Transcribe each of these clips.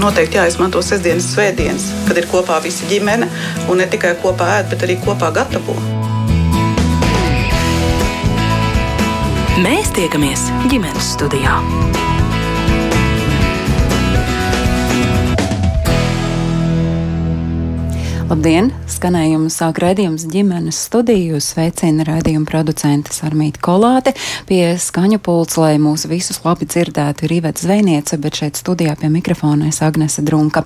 noteikti jāizmanto sestdienas, svētdienas, kad ir kopā visa ģimene un ne tikai kopā ēd, bet arī kopā gatavo. Mēs tiekamies ģimenes studijā. Labdien! Skanējumu sāk raidījums ģimenes studiju. Sveicina raidījuma producente Armīta Kolāte. Pie skaņu pults, lai mūs visus labi dzirdētu, ir Iveta Zvejniece, bet šeit studijā pie mikrofona es Agnese Drunka.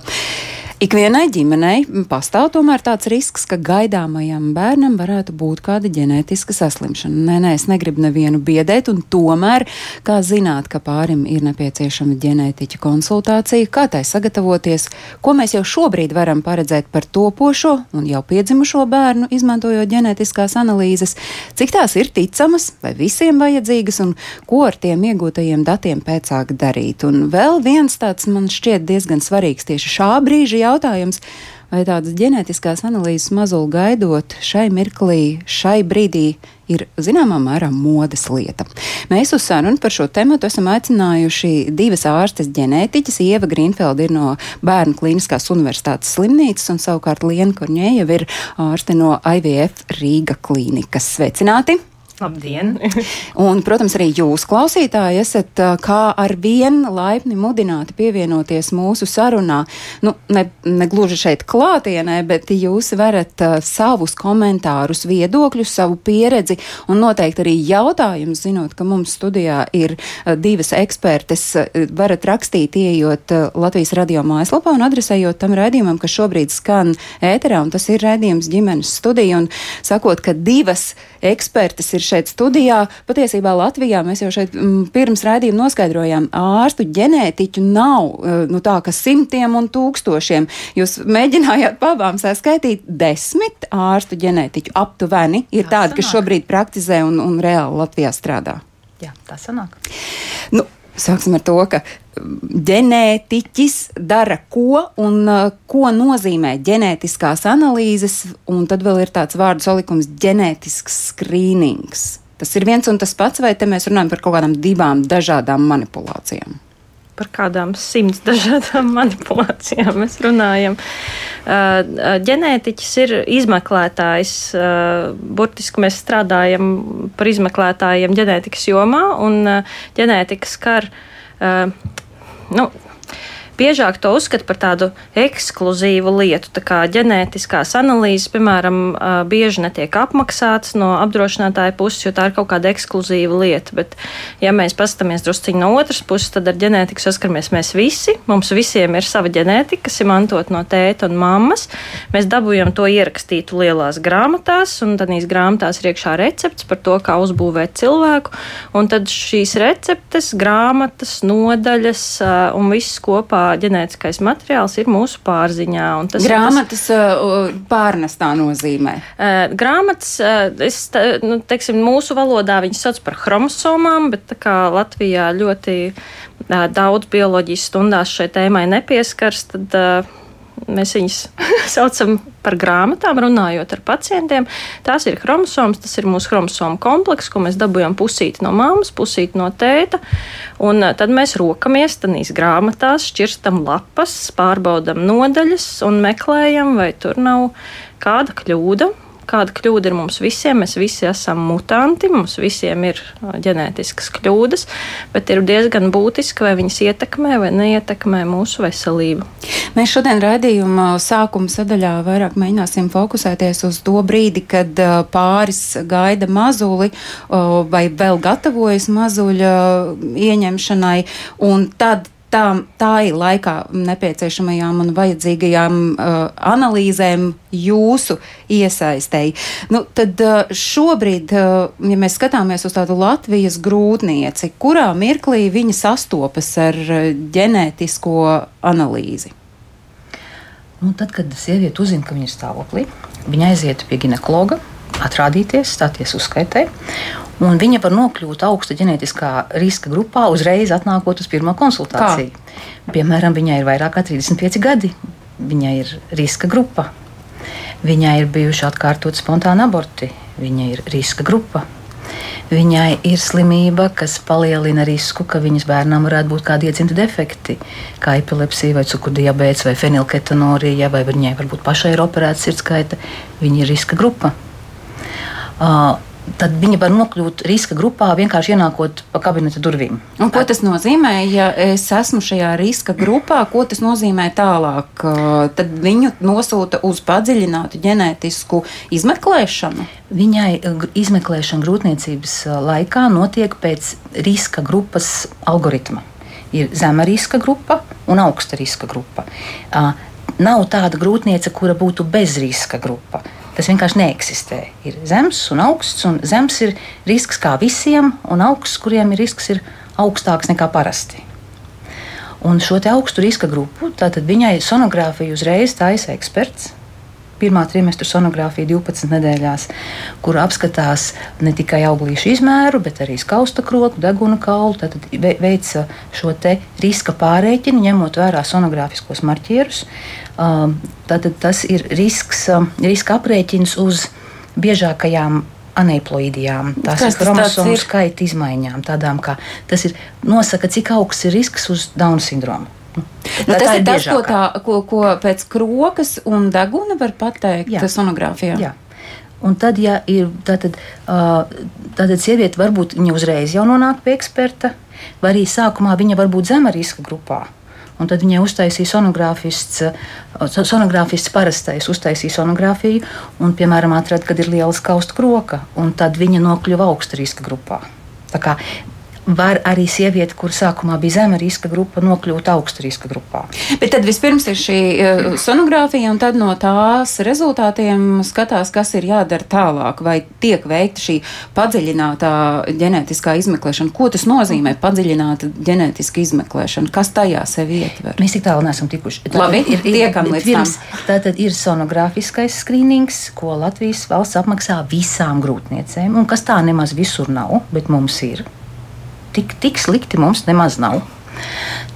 Ikvienai ģimenei pastāv tomēr tāds risks, ka gaidāmajam bērnam varētu būt kāda ģenētiska saslimšana. Nē, nē, es negribu nevienu biedēt, un tomēr, kā zināt, ka pārim ir nepieciešama ģenētiķa konsultācija, kā tai sagatavoties, ko mēs jau šobrīd varam paredzēt par topošo un jau piedzimušo bērnu, izmantojot ģenētiskās analīzes, cik tās ir ticamas vai visiem vajadzīgas, un ko ar tiem iegūtajiem datiem pēcāk darīt. Un vēl viens tāds man šķiet diezgan svarīgs tieši šā brīža jautājums, vai tādas ģenētiskās analīzes mazuli gaidot šai mirklī, šai brīdī ir zināmā mērā modes lieta. Mēs uz sarunu par šo tēmu esam aicinājuši divas ārstes ģenētiķis. Ieva Grīnfelda ir no Bērnu Kliniskās Universitātes slimnīcas, un savukārt Liena Korņēja ir ārste no IVF Rīga klīnikas. Sveicināti! Labdien! un, protams, arī jūs, klausītāji, esat kā ar vienu laipni mudināti pievienoties mūsu sarunā. Nu, ne, ne gluži šeit klātienē, bet jūs varat uh, savus komentārus, viedokļus, savu pieredzi un noteikti arī jautājumus, zinot, ka mums studijā ir uh, divas ekspertes, uh, varat rakstīt, ieejot uh, Latvijas radio mājaslapā un adresējot tam raidījumam, kas šobrīd skan ēterā, un tas ir raidījums ģimenes studija, un sakot, ka divas ekspertes ir šeit studijā. Patiesībā Latvijā mēs jau šeit mm, pirms raidījuma noskaidrojām, ārstu ģenētiķu nav e, nu, tā, ka simtiem un tūkstošiem. Jūs mēģinājāt pabām saskaitīt desmit ārstu ģenētiķu aptuveni ir tā tādi, kas šobrīd praktizē un, un reāli Latvijā strādā. Jā, tā sanāk. Nu, Sāksim ar to, ka ģenētiķis dara ko un uh, ko nozīmē ģenētiskās analīzes, un tad vēl ir tāds vārdu salikums - ģenētisks skrīnings. Tas ir viens un tas pats, vai te mēs runājam par kaut kādām divām dažādām manipulācijām? Par kādām simts dažādām manipulācijām mēs runājam. Ģenētiķis ir izmeklētājs. Burtiski mēs strādājam par izmeklētājiem ģenētikas jomā, un ģenētika skar nu, biežāk to uzskata par tādu ekskluzīvu lietu. Tā kā ģenētiskās analīzes, piemēram, bieži netiek apmaksātas no apdrošinātāja puses, jo tā ir kaut kāda ekskluzīva lieta. Bet, ja mēs paskatāmies drusciņi no otras puses, tad ar ģenētiku saskaramies mēs visi. Mums visiem ir sava ģenētika, kas ir mantot no tēta un mammas. Mēs dabūjam to ierakstītu lielās grāmatās, un tad grāmatās ir iekšā recepts par to, kā uzbūvēt cilvēku. Un tad šīs receptes, grāmatas, nodaļas un viss kopā ģenētiskais materiāls ir mūsu pārziņā. Grāmatas tas, uh, pārnestā nozīmē. Grāmatas, es, nu, teiksim, mūsu valodā viņas sauc par chromosomām, bet tā kā Latvijā ļoti daudz bioloģijas stundās šai tēmai nepieskars, tad Mēs viņus saucam par grāmatām, runājot ar pacientiem. Tās ir chromosomas, tas ir mūsu chromosomu komplekss, ko mēs dabūjam pusīti no mammas, pusīti no tēta. Un eh, tad mēs rokamies tādīs grāmatās, šķirstam lapas, pārbaudam nodaļas un meklējam, vai tur nav kāda kļūda kāda kļūda ir mums visiem. Mēs visi esam mutanti, mums visiem ir ģenētiskas kļūdas, bet ir diezgan būtiski, vai viņas ietekmē vai neietekmē mūsu veselību. Mēs šodien raidījuma sākuma sadaļā vairāk mēģināsim fokusēties uz to brīdi, kad pāris gaida mazuli vai vēl gatavojas mazuļa ieņemšanai, un tad tām, tā ir laikā nepieciešamajām un vajadzīgajām uh, analīzēm jūsu iesaistēji. Nu, tad uh, šobrīd, uh, ja mēs skatāmies uz tādu Latvijas grūtnieci, kurā mirklī viņa sastopas ar uh, ģenētisko analīzi? Nu, tad, kad sieviete uzzina, ka viņa ir stāvoklī, viņa aiziet pie ginekologa, atrādīties, stāties uzskaitē. Un viņa var nokļūt augsta ģenētiskā riska grupā uzreiz atnākot uz pirmo konsultāciju. Kā? Piemēram, viņai ir vairāk kā 35 gadi, viņai ir riska grupa, viņai ir bijuši atkārtot spontāni aborti, viņai ir riska grupa. Viņai ir slimība, kas palielina risku, ka viņas bērnam varētu būt kādi iedzimti defekti, kā epilepsija, vai cukurdiabēts, vai fenilketonorija, vai viņai varbūt pašai ir operēta sirdskaita. Viņa ir riska grupa. Uh, tad viņi var nokļūt riska grupā vienkārši ienākot pa kabineta durvīm. Un ko tas nozīmē, ja es esmu šajā riska grupā? Ko tas nozīmē tālāk? Tad viņu nosūta uz padziļinātu ģenētisku izmeklēšanu. Viņai izmeklēšana grūtniecības laikā notiek pēc riska grupas algoritma. Ir zema riska grupa un augsta riska grupa. Nav tāda grūtniece, kura būtu bez riska grupa. Tas vienkārši neeksistē. Ir zems un augsts, un zems ir risks kā visiem, un augsts, kuriem ir risks, ir augstāks nekā parasti. Un šo augstu riska grupu, tātad viņai sonogrāfiju uzreiz taisa eksperts. Pirmā trimestra sonogrāfija 12 nedēļās, kur apskatās ne tikai auglīšu izmēru, bet arī skausta kroku, deguna kaulu. Tad veica šo riska pārreķinu, ņemot vērā sonogrāfiskos marķierus, Um, tātad tas ir risks, um, riska aprēķins uz biežākajām anēploīdijām. Tās Kas ir chromosomu skaita izmaiņām, tādām kā tas ir, nosaka, cik augsts ir risks uz Dauna sindromu. Nu, tas ir tas, ko, tā, ko, ko pēc krokas un deguna var pateikt Jā. sonogrāfijā. Jā. Un tad, ja ir tātad, tātad sieviete, varbūt viņa uzreiz jau nonāk pie eksperta, vai arī sākumā viņa var būt zema riska grupā. Un tad viņai uztaisīja sonogrāfists, sonogrāfists parastais, uztaisīja sonogrāfiju un, piemēram, atrada, kad ir liela skausta kroka, un tad viņa nokļuva augsta riska grupā. Tā kā var arī sieviete, kur sākumā bija zema riska grupa, nokļūt augsta riska grupā. Bet tad vispirms ir šī uh, sonogrāfija, un tad no tās rezultātiem skatās, kas ir jādara tālāk, vai tiek veikta šī padziļinātā ģenētiskā izmeklēšana. Ko tas nozīmē padziļināta ģenētiska izmeklēšana? Kas tajā sevi ietver? Mēs tik tālu neesam tikuši. Tātad Labi, ir, ir, tiekam līdz pirms, tam. Tātad ir sonogrāfiskais skrīnings, ko Latvijas valsts apmaksā visām grūtniecēm, un kas tā nemaz visur nav, bet mums ir tik, tik slikti mums nemaz nav.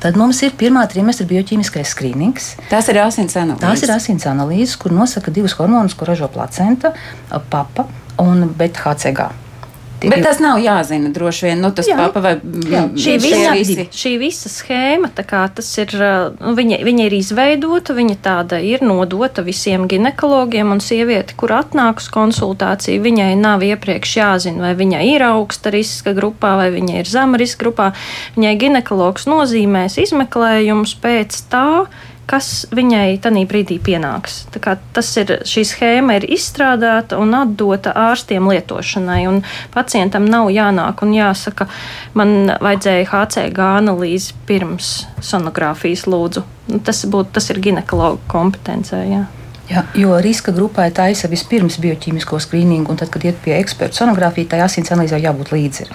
Tad mums ir pirmā trimestra bioķīmiskais skrīnings. Tās ir asins analīzes. Tās ir asins analīzes, kur nosaka divus hormonus, ko ražo placenta, papa un beta-HCG. Bet tas nav jāzina droši vien. Nu, tas jā. papa vai jā. Šī, visa, visi. šī visa schēma, tas ir, nu, viņa, viņa ir izveidota, viņa tāda ir nodota visiem ginekologiem un sievieti, kur atnāk uz konsultāciju, viņai nav iepriekš jāzina, vai viņa ir augsta riska grupā vai viņa ir zema riska grupā. Viņai ginekologs nozīmēs izmeklējumus pēc tā, kas viņai tajā brīdī pienāks. Ir šī schēma ir izstrādāta un atdota ārstiem lietošanai. Pacientam nav jānāk un jāsaka, man vajadzēja HCG analīzi pirms sonogrāfijas lūdzu. Nu, tas, būt, tas ir ginekologa kompetencē. Jā. Ja, jo riska grupai taisa vispirms bioķīmisko skrīningu, un tad, kad iet pie eksperta sonogrāfija, tai asins analīzē jābūt līdzi.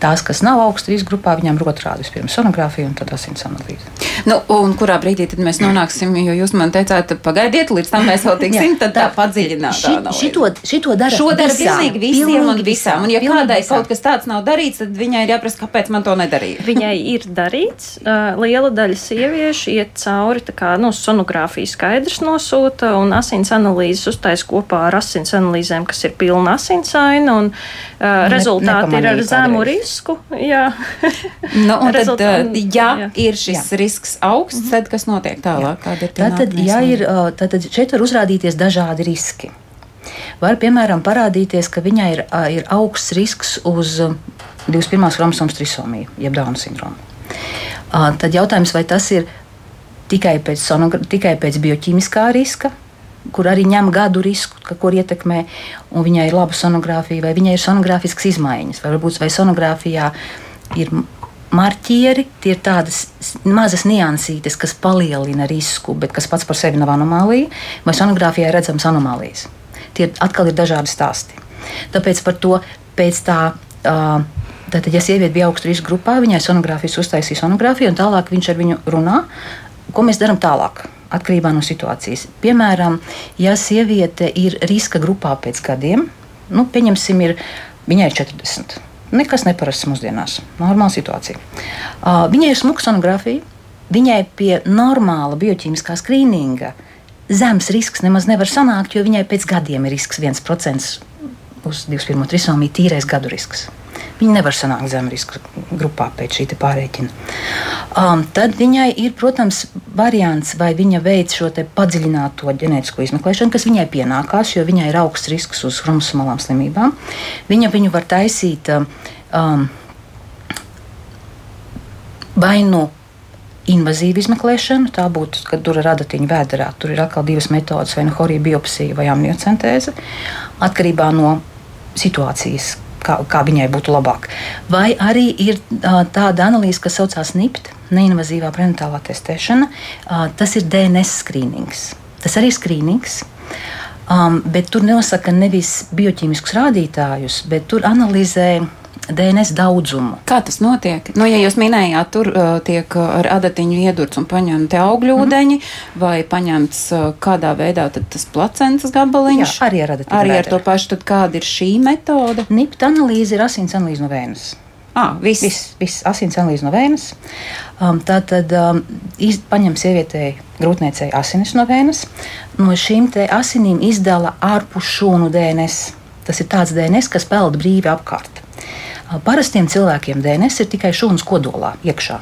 Tās, kas nav augsta riska grupā, viņām ir otrādi vispirms sonogrāfija un tad asins analīze. Nu, un kurā brīdī tad mēs nonāksim, jo jūs man teicāt, pagaidiet, līdz tam mēs vēl tiksim, tad tā padziļinātā analīze. Šito, šito dara, šo dara pilnīgi visiem pilnīgi un visām. Un ja kādai visām. kaut kas tāds nav darīts, tad viņai ir jāprasa, kāpēc man to nedarīja. Viņai ir darīts. Liela daļa sieviešu iet cauri, tā kā nu, sonogrāfija skaidrs nosūta un asins analīzes uztais kopā ar asins analīzēm, kas ir pilna asinsaina, un uh, ne, rezultāti ir ar zemu risku. Jā. nu, un tad, ja jā. ir šis jā. risks augsts, mm -hmm. tad kas notiek tālāk? Ir tātad, ja ir, uh, tātad šeit var uzrādīties dažādi riski. Var, piemēram, parādīties, ka viņai ir, ir augsts risks uz 21. chromosomas trisomiju, jeb Dauna sindromu. Tad jautājums, vai tas ir tikai pēc, tikai pēc bioķīmiskā riska, kur arī ņem gadu risku, ka, kur ietekmē, un viņai ir laba sonogrāfija, vai viņai ir sonogrāfiskas izmaiņas, vai varbūt vai sonogrāfijā ir marķieri, tie ir tādas mazas niansītes, kas palielina risku, bet kas pats par sevi nav anomālija, vai sonogrāfijā redzams anomālijas. Tie atkal ir dažādi stāsti. Tāpēc par to pēc tā. Tātad, ja sieviete bija augstu risku grupā, viņai sonogrāfijas uztaisīja sonogrāfiju, un tālāk viņš ar viņu runā, ko mēs darām tālāk atkarībā no situācijas. Piemēram, ja sieviete ir riska grupā pēc gadiem, nu, pieņemsim, ir, viņai ir 40. Nekas neparasts mūsdienās. Normāla situācija. Uh, viņai ir smuka sonogrāfija, viņai pie normāla bioķīmiskā skrīninga zems risks nemaz nevar sanākt, jo viņai pēc gadiem ir risks 1% uz 21. trisomiju tīrais gadu risks. Viņa nevar sanākt zem riska grupā pēc šī pārreķina. Um, tad viņai ir, protams, variants, vai viņa veic šo padziļināto ģenētisko izmeklēšanu, kas viņai pienākās, jo viņai ir augsts risks uz chromosomālām slimībām. Viņa viņu var taisīt um, vai nu invazīvu izmeklēšanu, tā būtu, kad tur ir radatiņa vēderā. Tur ir atkal divas metodes, vai nu horija biopsija vai amniocentēze, atkarībā no situācijas, kā, kā viņai būtu labāk. Vai arī ir tāda analīze, kas saucās NIPT, neinvazīvā prenatālā testēšana. Tas ir DNS skrīnings. Tas arī ir skrīnings. Um, bet tur nenosaka nevis bioķīmiskus rādītājus, bet tur analizē DNS daudzumu. Kā tas notiek? Nu, ja jūs minējāt, tur uh, tiek ar adatiņu iedurts un paņemti augļūdeņi, mm -hmm. vai paņemts uh, kādā veidā tas placentas gabaliņš? Jā, arī ar adatiņu. Arī ar to pašu, tad kāda ir šī metode? NIPT analīze ir asins analīze no vēnas. Ah, viss. Viss, viss asins analīze no vēnas. Um, tā tad um, iz, paņem sievietei grūtniecei asinis no vēnas. No šīm asinīm izdala ārpus šūnu DNS. Tas ir tāds DNS, kas peld brīvi apkārt. Parastiem cilvēkiem DNS ir tikai šūnas kodolā iekšā.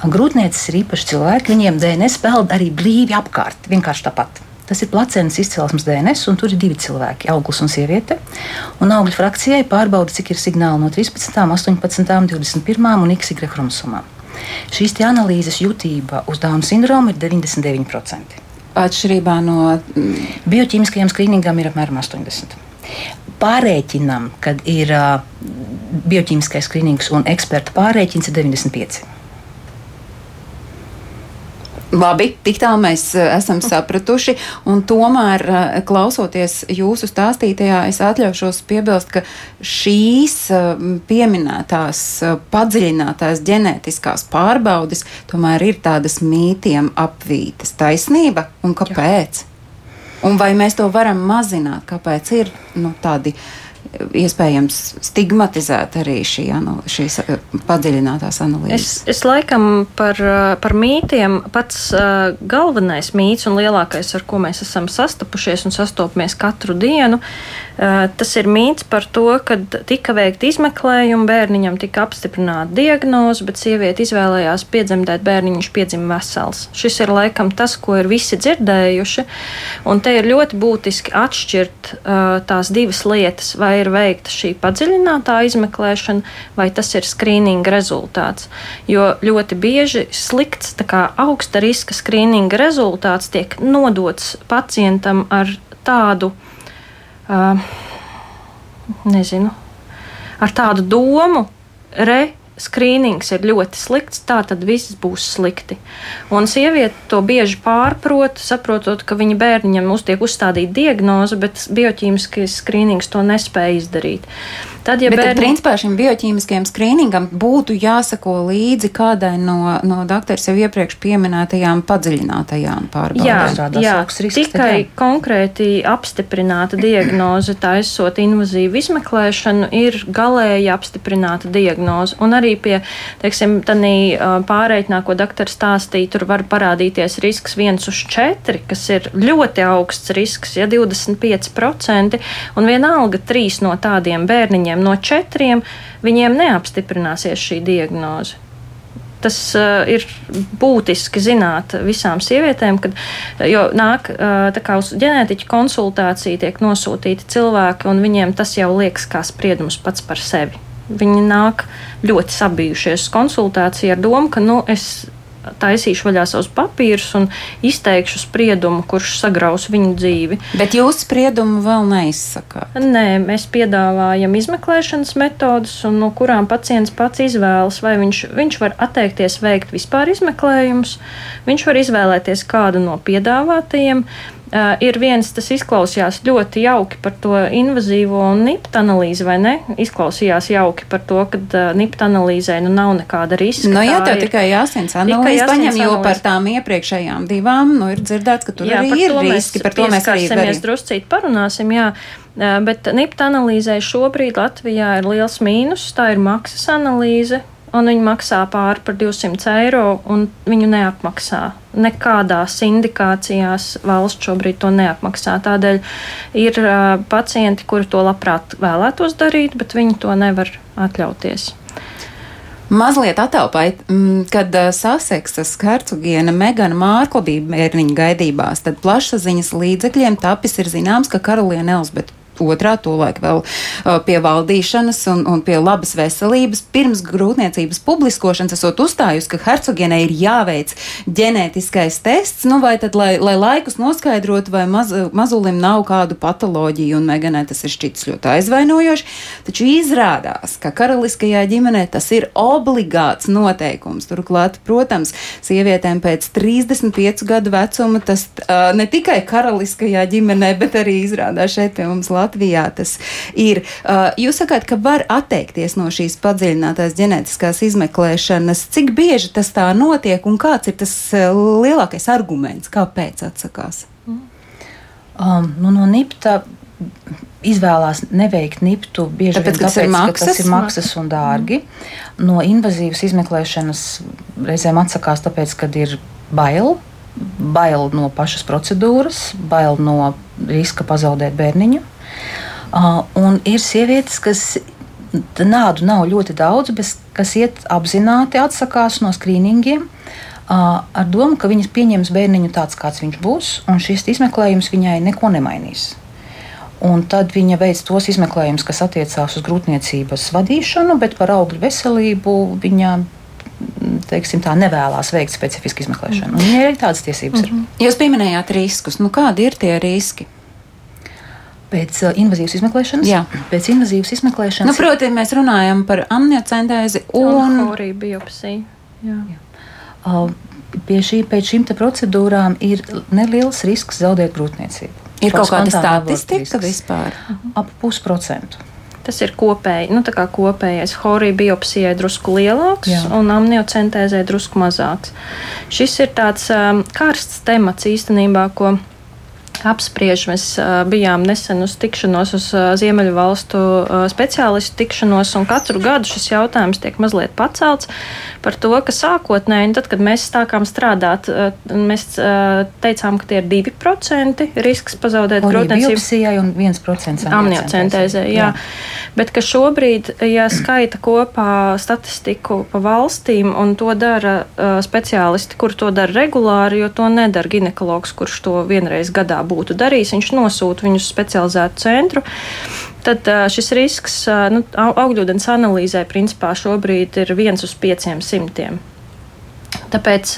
Grūtniecības ir īpaši cilvēki, viņiem DNS peld arī brīvi apkārt, vienkārši tāpat. Tas ir placenas izcelsmes DNS, un tur ir divi cilvēki, auglis un sieviete. Un augļu frakcijai pārbauda, cik ir signāli no 13, 18, 21 un XY chromosomām. Šīs analīzes jutība uz Dānu sindromu ir 99%. Atšķirībā no bioķīmiskajiem skrīningam ir apmēram 80% pārēķinam, kad ir uh, bioķīmiskais skrīnings un eksperta pārēķins, ir 95. Labi, tik tālu mēs esam sapratuši. Tomēr, klausoties jūsu stāstītajā, es atļaušos piebilst, ka šīs pieminētās padziļinātās ģenētiskās pārbaudes tomēr ir tādas mītiem apvītas. Taisnība un kāpēc? Jā. Un vai mēs to varam mazināt? Kāpēc ir nu, tādi iespējams stigmatizēt arī šī, šīs eh, padziļinātās analīzes? Es, es laikam par, eh, par mītiem pats uh, galvenais mīts un lielākais, ar ko mēs esam sastapušies un sastopamies katru dienu, uh, tas ir mīts par to, ka tika veikta izmeklējuma, bērniņam tika apstiprināta diagnoze, bet sieviete izvēlējās piedzemdēt bērniņu, viņš piedzima vesels. Šis ir laikam tas, ko ir visi dzirdējuši, un te ir ļoti būtiski atšķirt uh, tās divas lietas. Vai ir veikta šī padziļinātā izmeklēšana, vai tas ir skrīninga rezultāts. Jo ļoti bieži slikts, kā augsta riska skrīninga rezultāts tiek nodots pacientam ar tādu, uh, nezinu, ar tādu domu, re, skrīnings ir ļoti slikts, tā tad viss būs slikti. Un sieviete to bieži pārprot, saprotot, ka viņa bērniņam uztiek uzstādīta diagnoze, bet bioķīmiskais skrīnings to nespēja izdarīt. Tad, ja Bet, bērni... tad, principā šim bioķīmiskajam skrīningam būtu jāsako līdzi kādai no, no doktora sev iepriekš pieminētajām padziļinātajām pārbaudēm. Jā, jā risks, tikai jā. konkrēti apstiprināta diagnoze, taisot invazīvu izmeklēšanu, ir galēji apstiprināta diagnoze. Un arī pie, teiksim, tādī pārreikinā, ko doktors stāstīja, tur var parādīties risks 1 uz 4, kas ir ļoti augsts risks, ja 25%, un vienalga 3 no tādiem bērniņiem no četriem, viņiem neapstiprināsies šī diagnoze. Tas uh, ir būtiski zināt visām sievietēm, kad nāk uh, uz ģenētiķa konsultāciju, tiek nosūtīti cilvēki, un viņiem tas jau liekas kā spriedums pats par sevi. Viņi nāk ļoti sabijušies uz konsultāciju ar domu, ka nu, es taisīšu vaļā savus papīrus un izteikšu spriedumu, kurš sagraus viņu dzīvi. Bet jūs spriedumu vēl neizsakāt? Nē, mēs piedāvājam izmeklēšanas metodas, no kurām pacients pats izvēlas, vai viņš, viņš var atteikties veikt vispār izmeklējumus, viņš var izvēlēties kādu no piedāvātajiem. Uh, ir viens, tas izklausījās ļoti jauki par to invazīvo un nipt analīzi, vai ne? Izklausījās jauki par to, ka uh, nipt analīzē nu nav nekāda riska. Nu, jā, tev ir, tikai jāsins analīze paņem, jo par tām iepriekšējām divām, nu, ir dzirdēts, ka tur jā, arī ir riski, par to mēs arī mēs druscīt parunāsim, jā. Uh, bet nipt analīzē šobrīd Latvijā ir liels mīnus, tā ir maksas analīze un viņi maksā pāri par 200 eiro, un viņu neapmaksā. Nekādās indikācijās valsts šobrīd to neapmaksā. Tādēļ ir uh, pacienti, kuri to labprāt vēlētos darīt, bet viņi to nevar atļauties. Mazliet attēlpai, kad Saseksas hercogiene Megana Mārkla bija bērniņa gaidībās, tad plašsaziņas līdzekļiem tapis ir zināms, ka karaliene Elzbeta otrā, tolaik vēl uh, pie valdīšanas un, un pie labas veselības. Pirms grūtniecības publiskošanas esot uzstājusi, ka hercogienei ir jāveic ģenētiskais tests, nu vai tad, lai, lai laikus noskaidrotu, vai maz, mazulim nav kādu patoloģiju, un Meganai tas ir šķits ļoti aizvainojoši, taču izrādās, ka karaliskajā ģimenē tas ir obligāts noteikums. Turklāt, protams, sievietēm pēc 35 gadu vecuma tas uh, ne tikai karaliskajā ģimenē, bet arī izrādās šeit pie mums Latvijā Latvijā tas ir. Uh, jūs sakāt, ka var atteikties no šīs padziļinātās ģenētiskās izmeklēšanas. Cik bieži tas tā notiek un kāds ir tas uh, lielākais arguments, kāpēc atsakās? Um, nu, no NIPTA izvēlās neveikt niptu bieži tāpēc, vien tāpēc, ir maksas, ka tas ir maksas un dārgi. No invazīvas izmeklēšanas reizēm atsakās tāpēc, ka ir bail. Bail no pašas procedūras, bail no riska pazaudēt bērniņu. Uh, un ir sievietes, kas nādu nav ļoti daudz, bet kas iet apzināti atsakās no skrīningiem. Uh, ar domu, ka viņas pieņems bērniņu tāds, kāds viņš būs, un šis izmeklējums viņai neko nemainīs. Un tad viņa veic tos izmeklējumus, kas attiecās uz grūtniecības vadīšanu, bet par augļu veselību viņa teiksim, tā, nevēlas veikt specifisku izmeklēšanu. Mm. Viņai ir tādas tiesības. Mm -hmm. Jūs pieminējāt riskus. Nu, kādi ir tie riski? Pēc uh, invazīvas izmeklēšanas. Jā, pēc invazīvas izmeklēšanas. Nu, protams, mēs runājam par amniocentēzi un horiju biopsiju. Jā. Jā. Uh, pie šī, pēc šīm procedūrām ir neliels risks zaudēt grūtniecību. Ir kaut kāda statistika vispār? Ap pusprocentu. Tas ir kopēji, nu, kopējais. Horija biopsijai drusku lielāks Jā. un amniocentēzē drusku mazāks. Šis ir tāds um, karsts temats īstenībā, ko apspriež. Mēs bijām nesen uz tikšanos, uz Ziemeļu valstu speciālistu tikšanos, un katru gadu šis jautājums tiek mazliet pacelts par to, ka sākotnēji, tad, kad mēs sākām strādāt, mēs teicām, ka tie ir 2% risks pazaudēt grūtniecību. Un 1% amniocentēzē. Jā. jā. Bet ka šobrīd, ja skaita kopā statistiku pa valstīm, un to dara speciālisti, kur to dara regulāri, jo to nedara ginekologs, kurš to vienreiz gadā būtu darījis, viņš nosūta viņus uz specializētu centru. Tad šis risks nu, augļūdens analīzē principā šobrīd ir viens uz pieciem simtiem. Tāpēc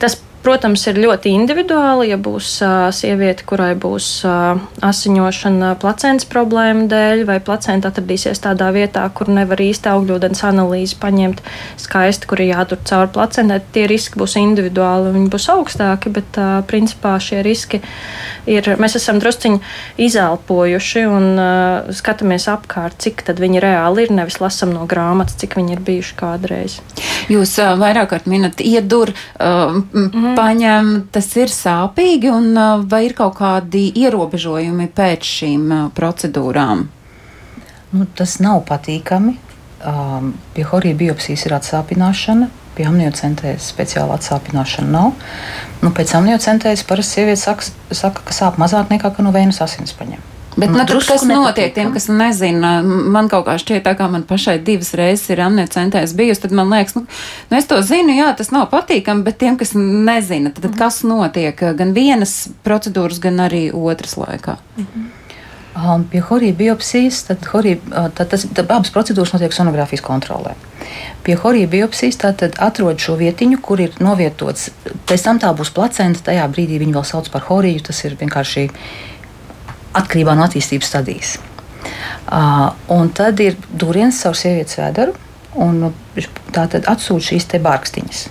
tas Protams, ir ļoti individuāli, ja būs uh, sieviete, kurai būs uh, asiņošana placentas problēma dēļ, vai placenta atradīsies tādā vietā, kur nevar īsti augļūdens analīzi paņemt skaisti, kur ir jātur cauri placentai. Tie riski būs individuāli, viņi būs augstāki, bet uh, principā šie riski ir. Mēs esam drusciņi izelpojuši un uh, skatāmies apkārt, cik tad viņi reāli ir, nevis lasam no grāmatas, cik viņi ir bijuši kādreiz. Jūs uh, vairāk kārt minat iedur. Uh, mm -hmm paņem, tas ir sāpīgi, un uh, vai ir kaut kādi ierobežojumi pēc šīm uh, procedūrām? Nu, tas nav patīkami. Um, pie horija biopsijas ir atsāpināšana, pie amniocentēzes speciāla atsāpināšana nav. Nu, pēc amniocentēzes parasti sieviete saka, saka, ka sāp mazāk nekā no vējas asins paņemt. Bet, nu, nu, kas notiek tiem, kas nezina? Man kaut kā šķiet, tā kā man pašai divas reizes ir amniocentēs bijusi, tad man liekas, nu, nu, es to zinu, jā, tas nav patīkami, bet tiem, kas nezina, tad, tad kas notiek gan vienas procedūras, gan arī otras laikā? Mhm. Um, pie horija biopsijas, tad, horija, uh, tad, tas, tad abas procedūras notiek sonogrāfijas kontrolē. Pie horija biopsijas tad atrod šo vietiņu, kur ir novietots. Pēc tam tā būs placenta, tajā brīdī viņi vēl sauc par horiju. Tas ir vienkārši atkarībā no attīstības stadijas. Uh, un tad ir dūriens caur sievietes vēderu, un tā tad atsūta šīs te bārkstiņas.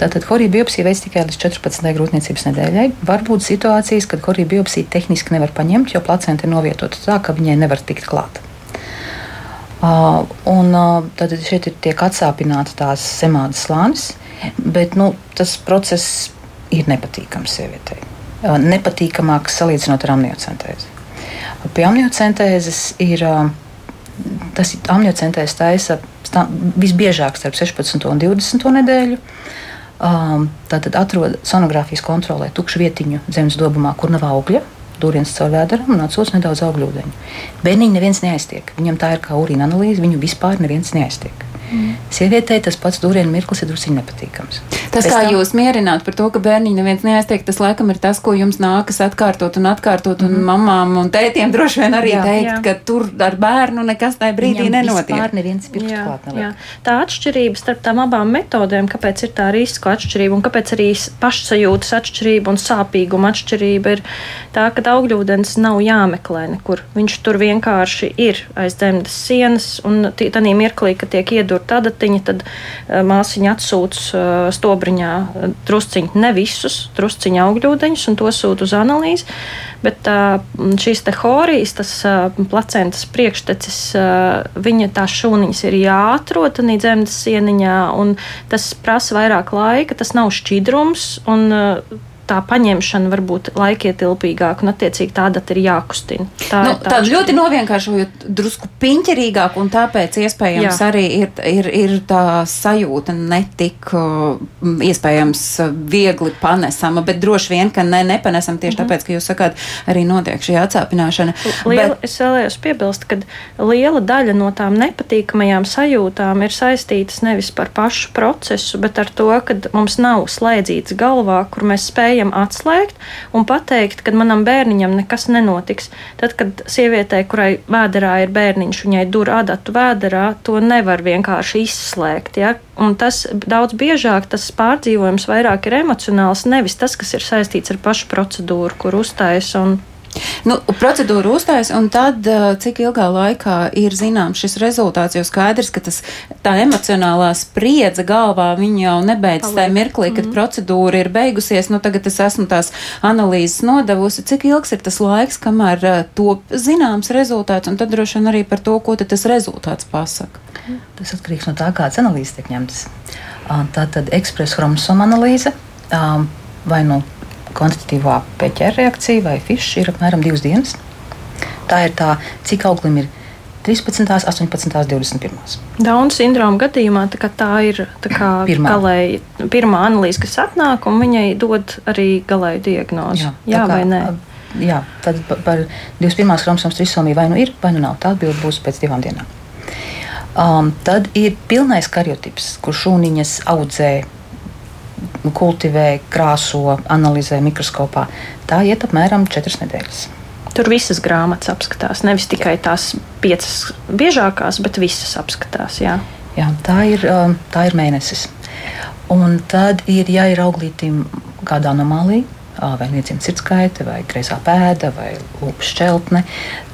Tātad horija biopsija veids tikai līdz 14. grūtniecības nedēļai. Var būt situācijas, kad horija biopsija tehniski nevar paņemt, jo placenta ir novietota tā, ka viņai nevar tikt klāta. Uh, un uh, tad šeit ir tiek atsāpināta tās semādas slānis, bet nu, tas process ir nepatīkams sievietei. Uh, nepatīkamāks salīdzinot ar amniocentēzi. Pie amniocentēzes ir tas amniocentēzes taisa visbiežāk starp 16 un 20 nedēļu. Um, tātad atrod sonogrāfijas kontrolē tukšu vietiņu zemes dobumā, kur nav augļa. Dūriens caur vēderam un atsūs nedaudz augļūdeņu. Bērniņu neviens neaiztiek. Viņam tā ir kā urīna analīze, viņu vispār neviens neaiztiek. Mm. Sievietei tas pats dūrienu mirklis ir drusku nepatīkams. Tas, Pēc kā tam... jūs mierināt par to, ka bērniņu neviens neaiztiek, tas laikam ir tas, ko jums nākas atkārtot un atkārtot, un mm -hmm. mamām un tētiem droši vien arī jā, teikt, jā. ka tur ar bērnu nekas tajā brīdī Viņam nenotiek. Vispār neviens pirksts klāt neliek. Tā atšķirība starp tām abām metodēm, kāpēc ir tā risku atšķirība un kāpēc arī pašsajūtas atšķirība un sāpīguma atšķirība ir tā, ka augļūdens nav jāmeklē nekur. Viņš tur vienkārši ir aiz dzemdas sienas un tādā mirklī, kad tiek iedurta adatiņa, tad uh, māsiņa atsūta uh, stobru obriņā drusciņi, ne visus, drusciņi augļūdeņus, un to sūta uz analīzi. Bet šīs te horijas, tas placentas priekštecis, viņa tās šūniņas ir jāatrod tādā dzemdas sieniņā, un tas prasa vairāk laika, tas nav šķidrums. Un, tā paņemšana var būt laikietilpīgāka, un attiecīgi tā data ir jākustina. Tā nu, ir tā tāda ļoti novienkāršojot, drusku piņķerīgāk, un tāpēc iespējams Jā. arī ir, ir, ir tā sajūta netik iespējams viegli panesama, bet droši vien, ka ne, nepanesam tieši mhm. tāpēc, ka jūs sakāt, arī notiek šī atsāpināšana. Liela, bet... Es vēlējos piebilst, ka liela daļa no tām nepatīkamajām sajūtām ir saistītas nevis par pašu procesu, bet ar to, ka mums nav slēdzīts galvā, kur mēs spējam spējam atslēgt un pateikt, ka manam bērniņam nekas nenotiks. Tad, kad sievietei, kurai vēderā ir bērniņš, viņai dur adatu vēderā, to nevar vienkārši izslēgt. Ja? Un tas daudz biežāk tas pārdzīvojums vairāk ir emocionāls, nevis tas, kas ir saistīts ar pašu procedūru, kur uzstājas un Nu, procedūra uzstājas, un tad cik ilgā laikā ir zināms šis rezultāts, jo skaidrs, ka tas, tā emocionālā spriedze galvā jau nebeidz tajā mirklī, kad mm -hmm. procedūra ir beigusies. Nu, tagad es esmu tās analīzes nodevusi, cik ilgs ir tas laiks, kamēr top zināms rezultāts, un tad droši vien arī par to, ko tas rezultāts pasaka. Tas atkarīgs no tā, kādas analīzes tiek ņemtas. Tā tad ekspresa chromosoma analīze vai nu kvantitatīvā peķera reakcija vai fišs ir apmēram divas dienas. Tā ir tā, cik auglim ir 13, 18, 21. Dauna sindroma gadījumā tā, tā ir tā pirmā. Galēji, pirmā analīze, kas atnāk, un viņai dod arī galēju diagnozi. Jā, jā kā, vai nē? Jā, tad par 21. chromosomas trisomiju vai nu ir, vai nu nav. Tā atbilde būs pēc divām dienām. Um, tad ir pilnais karjotips, kur šūniņas audzē kultivē, krāso, analizē mikroskopā. Tā iet apmēram 4 nedēļas. Tur visas grāmatas apskatās, nevis tikai tās piecas biežākās, bet visas apskatās. Jā, jā tā, ir, um, tā ir mēnesis. Un tad ir, ja ir auglītim kāda anomālija, vai liecina sirdskaite, vai greizā pēda, vai lūpas šķeltne.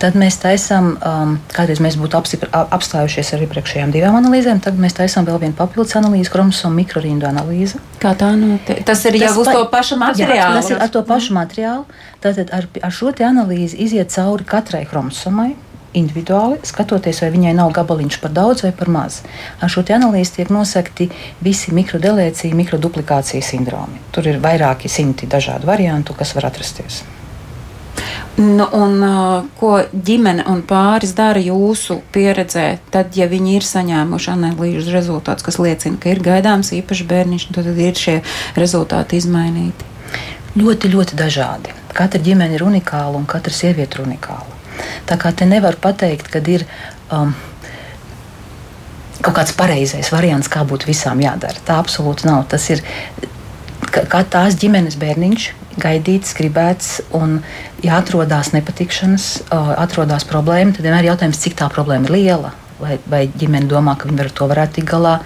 Tad mēs taisām, um, kādreiz mēs būtu apstājušies ar iepriekšējām divām analīzēm, tad mēs taisām vēl vienu papildus analīzi, chromosomu mikrorindu analīzi. Kā tā notiek? Tas ir jau uz to pašu materiālu. Jā, tas ir ar to pašu materiālu. Tātad ar, ar šo analīzi iziet cauri katrai chromosomai individuāli, skatoties, vai viņai nav gabaliņš par daudz vai par maz. Ar šo analīzi tiek nosakti visi mikrodelēcija, mikroduplikācijas sindromi. Tur ir vairāki simti dažādu variantu, kas var atrasties. Nu, un, ko ģimene un pāris dara jūsu pieredzē, tad, ja viņi ir saņēmuši analīžu rezultātus, kas liecina, ka ir gaidāms īpašs bērniņš, tad ir šie rezultāti izmainīti? Ļoti, ļoti dažādi. Katra ģimene ir unikāla un katra sieviete ir unikāla. Tā kā te nevar pateikt, ka ir um, kaut kāds pareizais variants, kā būtu visām jādara. Tā absolūti nav. Tas ir kā tās ģimenes bērniņš, gaidīts, gribēts, un, ja atrodas nepatikšanas, uh, atrodas problēma, tad vienmēr ir jautājums, cik tā problēma ir liela. Vai, vai ģimene domā, ka viņi ar to varētu tikt galā,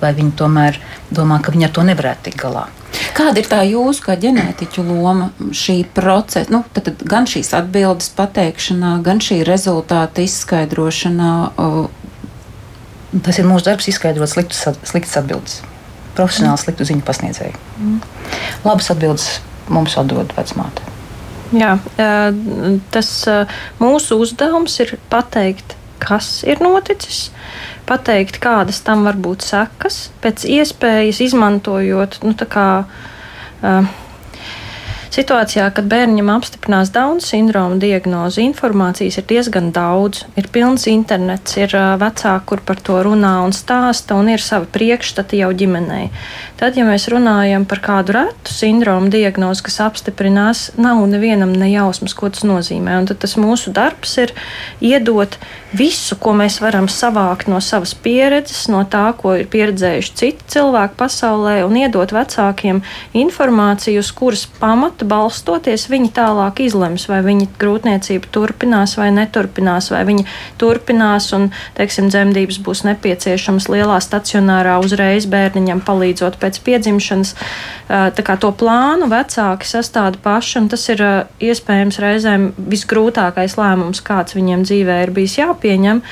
vai viņi tomēr domā, ka viņi ar to nevarētu tikt galā. Kāda ir tā jūsu kā ģenētiķu loma šī procesa, nu, tad, tad gan šīs atbildes pateikšanā, gan šī rezultāta izskaidrošanā? Tas ir mūsu darbs, izskaidrot sliktus, sliktas atbildes. Profesionāli mm. sliktu ziņu pasniedzēju. Mm. Labas atbildes mums atdod vecmāte. Jā, tas mūsu uzdevums ir pateikt, kas ir noticis, pateikt, kādas tam var būt sekas, pēc iespējas izmantojot nu, kā, uh, Situācijā, kad bērnam apstiprinās Dauna sindroma diagnozi, informācijas ir diezgan daudz. Ir pilns internets, ir vecāki, kur par to runā un stāsta, un ir savi priekšstati jau ģimenei. Tad, ja mēs runājam par kādu retu sindromu diagnozi, kas apstiprinās, nav nevienam nejausmas, ko tas nozīmē. Un tad tas mūsu darbs ir iedot visu, ko mēs varam savākt no savas pieredzes, no tā, ko ir pieredzējuši citi cilvēki pasaulē, un iedot vecākiem informāciju, uz kuras pamata balstoties viņi tālāk izlems, vai viņa grūtniecība turpinās vai neturpinās, vai viņa turpinās un, teiksim, dzemdības būs nepieciešamas lielā stacionārā uzreiz bērniņam palīdzot pēc piedzimšanas. Tā kā to plānu vecāki sastāda paši, un tas ir iespējams reizēm visgrūtākais lēmums, kāds viņiem dzīvē ir bijis jāpieņem jāpieņem,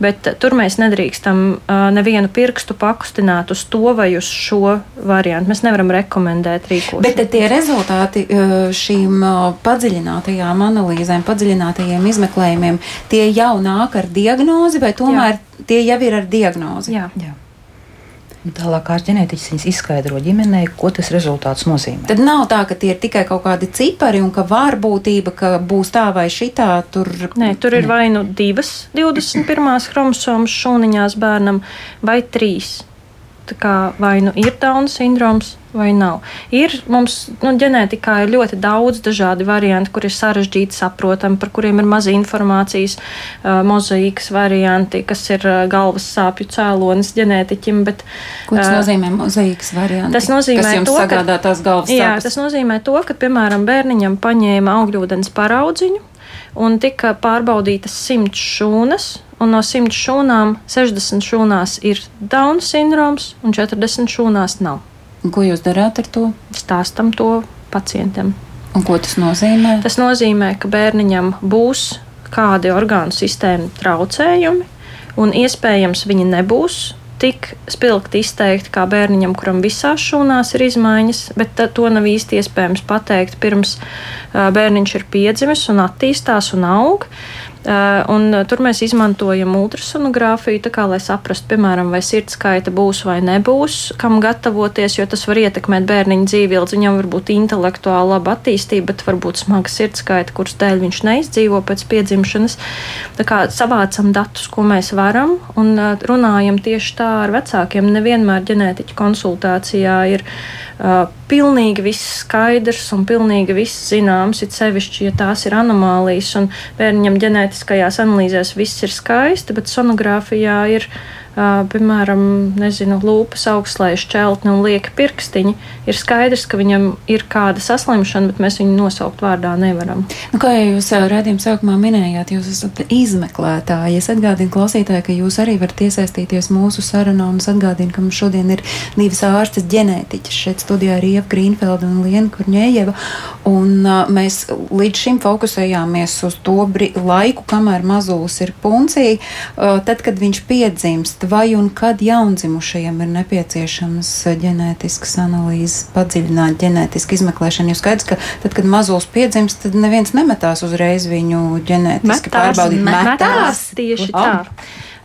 bet tur mēs nedrīkstam nevienu pirkstu pakustināt uz to vai uz šo variantu. Mēs nevaram rekomendēt rīkoties. Bet tie rezultāti šīm padziļinātajām analīzēm, padziļinātajiem izmeklējumiem, tie jau nāk ar diagnozi vai tomēr Jā. tie jau ir ar diagnozi? Jā. Jā. Nu, tālāk, kā ģenētiķis viņas izskaidro ģimenei, ko tas rezultāts nozīmē. Tad nav tā, ka tie ir tikai kaut kādi cipari un ka vārbūtība, ka būs tā vai šitā. Tur, Nē, tur ir vai nu divas 21. chromosomas šūniņās bērnam, vai trīs vai nu ir Dauna sindroms vai nav. Ir mums nu, ģenētikā ir ļoti daudz dažādi varianti, kur ir sarežģīti saprotami, par kuriem ir maz informācijas, uh, mozaīkas varianti, kas ir uh, galvas sāpju cēlonis ģenētiķim. Bet, Ko tas uh, nozīmē mozaīkas varianti? Tas nozīmē to, tās galvas sāpes? Jā, tas nozīmē to, ka, piemēram, bērniņam paņēma augļūdens paraudziņu un tika pārbaudītas simts šūnas, un no 100 šūnām 60 šūnās ir Dauna sindroms, un 40 šūnās nav. Un ko jūs darāt ar to? Stāstam to pacientam. Un ko tas nozīmē? Tas nozīmē, ka bērniņam būs kādi orgānu sistēmu traucējumi, un iespējams viņi nebūs tik spilgti izteikti kā bērniņam, kuram visās šūnās ir izmaiņas, bet to nav īsti iespējams pateikt pirms bērniņš ir piedzimis un attīstās un aug. Eh, un eh, tur mēs izmantojam ultrasonogrāfiju, kā, lai saprastu, piemēram, vai sirdskaita būs vai nebūs, kam gatavoties, jo tas var ietekmēt bērniņa dzīvi ilgi. Viņam var būt intelektuāli laba attīstība, bet varbūt smaga sirdskaita, kuras dēļ viņš neizdzīvo pēc piedzimšanas. Tā kā savācam datus, ko mēs varam, un eh, runājam tieši tā ar vecākiem. Nevienmēr ģenētiķa konsultācijā ir uh, pilnīgi viss skaidrs un pilnīgi viss zināms, it sevišķi, ja tās ir anomālijas un bērniņam ģenētiskajās analīzēs viss ir skaisti, bet sonogrāfijā ir piemēram, nezinu, lūpas augstlējas šķeltne un lieka pirkstiņi, ir skaidrs, ka viņam ir kāda saslimšana, bet mēs viņu nosaukt vārdā nevaram. Nu, kā jau jūs redzījuma sākumā minējāt, jūs esat izmeklētāji. Es atgādinu klausītāji, ka jūs arī varat iesaistīties mūsu sarunā un es atgādinu, ka mums šodien ir divas ārstas ģenētiķis. Šeit studijā ir Ieva Grīnfelda un Liena Kurņējeva. Un uh, mēs līdz šim fokusējāmies uz to laiku, kamēr mazulis ir puncija. Uh, tad, kad viņš piedzimst, vai un kad jaundzimušajiem ir nepieciešamas ģenētiskas analīzes, padziļināt ģenētisku izmeklēšanu. Jo skaidrs, ka tad, kad mazulis piedzimst, tad neviens nemetās uzreiz viņu ģenētiski pārbaudīt. Metās, metās tieši oh.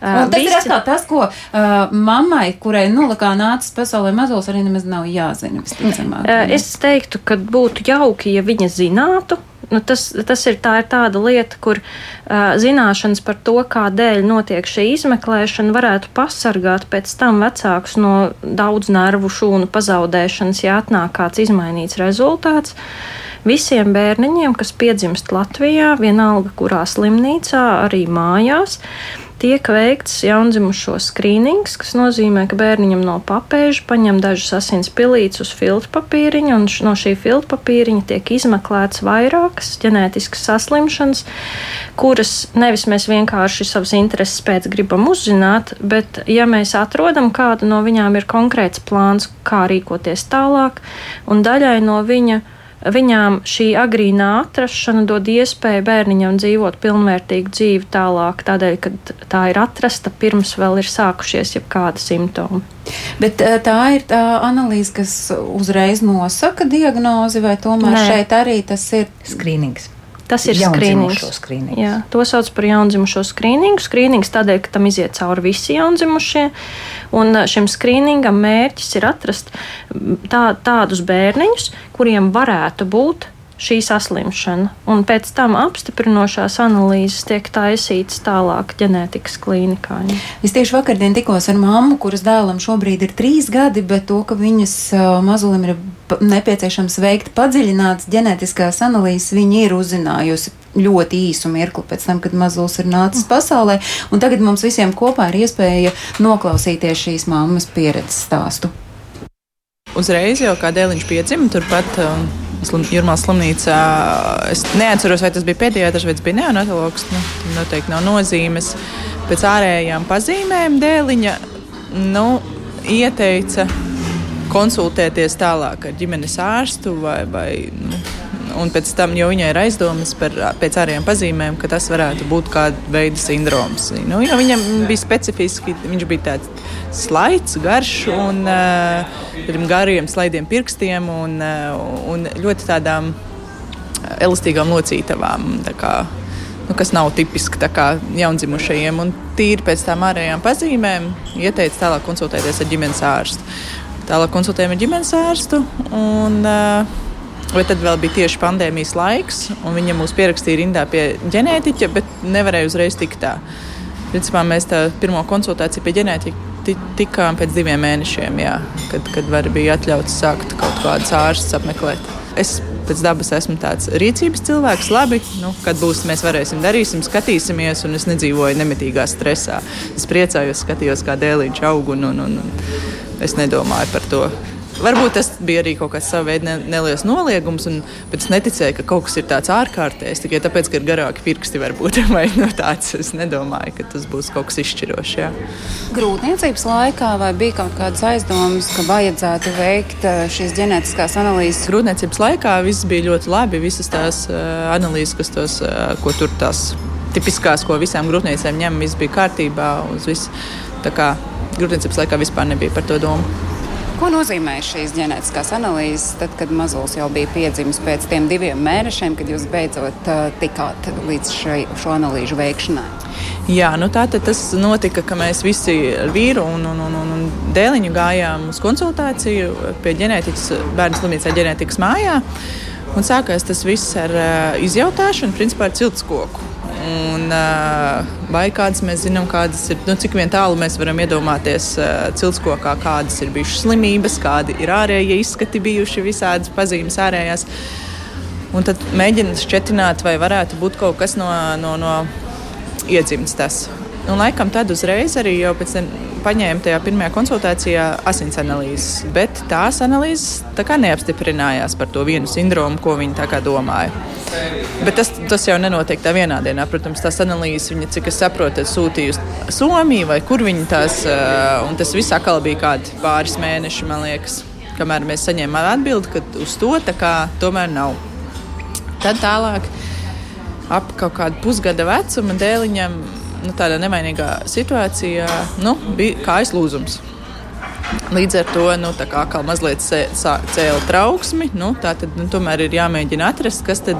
Uh, tas visi... ir atkal tas, ko uh, mammai, kurai nu, nācis pasaulē mazos, arī nemaz nav jāzina. Visticamāk, uh, es teiktu, ka būtu jauki, ja viņa zinātu, nu, tas, tas ir, tā ir tāda lieta, kur uh, zināšanas par to, kādēļ notiek šī izmeklēšana, varētu pasargāt pēc tam vecākus no daudz nervu šūnu pazaudēšanas, ja atnāk kāds izmainīts rezultāts. Visiem bērniņiem, kas piedzimst Latvijā, vienalga kurā slimnīcā, arī mājās, tiek veikts jaundzimušo skrīnings, kas nozīmē, ka bērniņam no papēža paņem dažus asins pilītus uz filtra papīriņa, un no šī filtra papīriņa tiek izmeklēts vairākas ģenētiskas saslimšanas, kuras nevis mēs vienkārši savas intereses pēc gribam uzzināt, bet ja mēs atrodam kādu no viņām ir konkrēts plāns, kā rīkoties tālāk, un daļai no viņa viņām šī agrīnā atrašana dod iespēju bērniņam dzīvot pilnvērtīgu dzīvi tālāk, tādēļ, ka tā ir atrasta pirms vēl ir sākušies jebkādi simptomi. Bet eh, tā ir tā analīze, kas uzreiz nosaka diagnozi, vai tomēr Nē. šeit arī tas ir skrīnings? Tas ir skrīnings. Jā, to sauc par jaundzimušo skrīningu. Skrīnings tādēļ, ka tam iziet cauri visi jaundzimušie. Un šim skrīningam mērķis ir atrast tā, tādus bērniņus, kuriem varētu būt šī saslimšana. Un pēc tam apstiprinošās analīzes tiek taisītas tālāk ģenētikas klīnikā. Es tieši vakardien tikos ar mammu, kuras dēlam šobrīd ir trīs gadi, bet to, ka viņas mazulim ir nepieciešams veikt padziļināts ģenētiskās analīzes, viņa ir uzzinājusi ļoti īsu mirkli pēc tam, kad mazulis ir nācis pasaulē. Tagad mums visiem kopā ir iespēja noklausīties šīs mammas pieredzes stāstu. Uzreiz jau kā dēliņš piedzima turpat. Um, slim, Jurmālas slimnīcā. Es neatceros, vai tas bija pēdējais vai tas bija neonatologs. Nu, noteikti nav nozīmes. Pēc ārējām pazīmēm dēliņa nu, ieteica konsultēties tālāk ar ģimenes ārstu vai, vai nu, un pēc tam jau viņai ir aizdomas par pēc ārējām pazīmēm, ka tas varētu būt kāda veida sindroms. Nu, viņam bija specifiski, viņš bija tāds slaids, garš un uh, gariem slaidiem pirkstiem un, uh, un ļoti tādām elastīgām locītavām. Kā, nu, kas nav tipiski jaundzimušajiem. Un tīri pēc tām ārējām pazīmēm ieteica tālāk konsultēties ar ģimenes ārstu. Tālāk konsultējām ar ģimenes ārstu. Un, uh, Vai tad vēl bija tieši pandēmijas laiks, un viņa mūs pierakstīja rindā pie ģenētiķa, bet nevarēja uzreiz tikt tā. Principā mēs tā pirmo konsultāciju pie ģenētiķa tikām pēc diviem mēnešiem, jā, kad, kad var bija atļauts sākt kaut kādus ārstus apmeklēt. Es pēc dabas esmu tāds rīcības cilvēks. Labi, nu, kad būs, mēs varēsim, darīsim, skatīsimies, un es nedzīvoju nemitīgā stresā. Es priecājos, skatījos, kā dēliņš aug, un, un, un, un es nedomāju par to Varbūt tas bija arī kaut kāds savs veids neliels noliegums, un es neticēju, ka kaut kas ir tāds ārkārtējs tikai tāpēc, ka ir garāki pirksti. Varbūt, no nu, tāds es nedomāju, ka tas būs kaut kas izšķirošs. Jā. Grūtniecības laikā vai bija kaut kādas aizdomas, ka vajadzētu veikt eh, šīs ģenētiskās analīzes? Grūtniecības laikā viss bija ļoti labi. Visas tās uh, analīzes, kas tos, uh, ko tur tās tipiskās, ko visām grūtniecēm ņem, viss bija kārtībā. Grūtniecības laikā vispār nebija par to domu. Ko nozīmē šīs ģenētiskās analīzes, tad, kad mazulis jau bija piedzimis pēc tiem diviem mēnešiem, kad jūs beidzot uh, tikāt līdz šai, šo analīžu veikšanai? Jā, nu tā tas notika, ka mēs visi ar vīru un, un, un, un dēliņu gājām uz konsultāciju pie ģenētikas, bērnu slimnīcā ģenētikas mājā. Un sākās tas viss ar uh, izjautāšanu, principā ar ciltskoku. Un, vai kādas mēs zinām, kādas ir, nu, cik tālu mēs varam iedomāties ciltskokā, kādas ir bijušas slimības, kādi ir ārējie izskati bijuši, visādas pazīmes ārējās. Un tad mēģināt šķietināt, vai varētu būt kaut kas no, no, no iedzimts tas. Un laikam tad uzreiz arī jau pēc tam paņēma tajā pirmajā konsultācijā asins analīzes, bet tās analīzes tā neapstiprinājās par to vienu sindromu, ko viņi tā kā domāja. Bet tas, tas jau nenotiek tā vienā dienā. Protams, tās analīzes, viņa, cik es saprotu, sūtīja uz Somiju vai kur viņi tās, un tas viss atkal bija kādi pāris mēneši, man liekas, kamēr mēs saņēmām atbildi, ka uz to tā kā tomēr nav. Tad tālāk, ap kaut kādu pusgada vecuma dēliņam, nu, tādā nevainīgā situācijā, nu, bija kājas lūzums. Līdz ar to nu, kā mazliet cēlīja trauksmi. Nu, tā tad nu, tomēr ir jāmēģina atrast, kas tad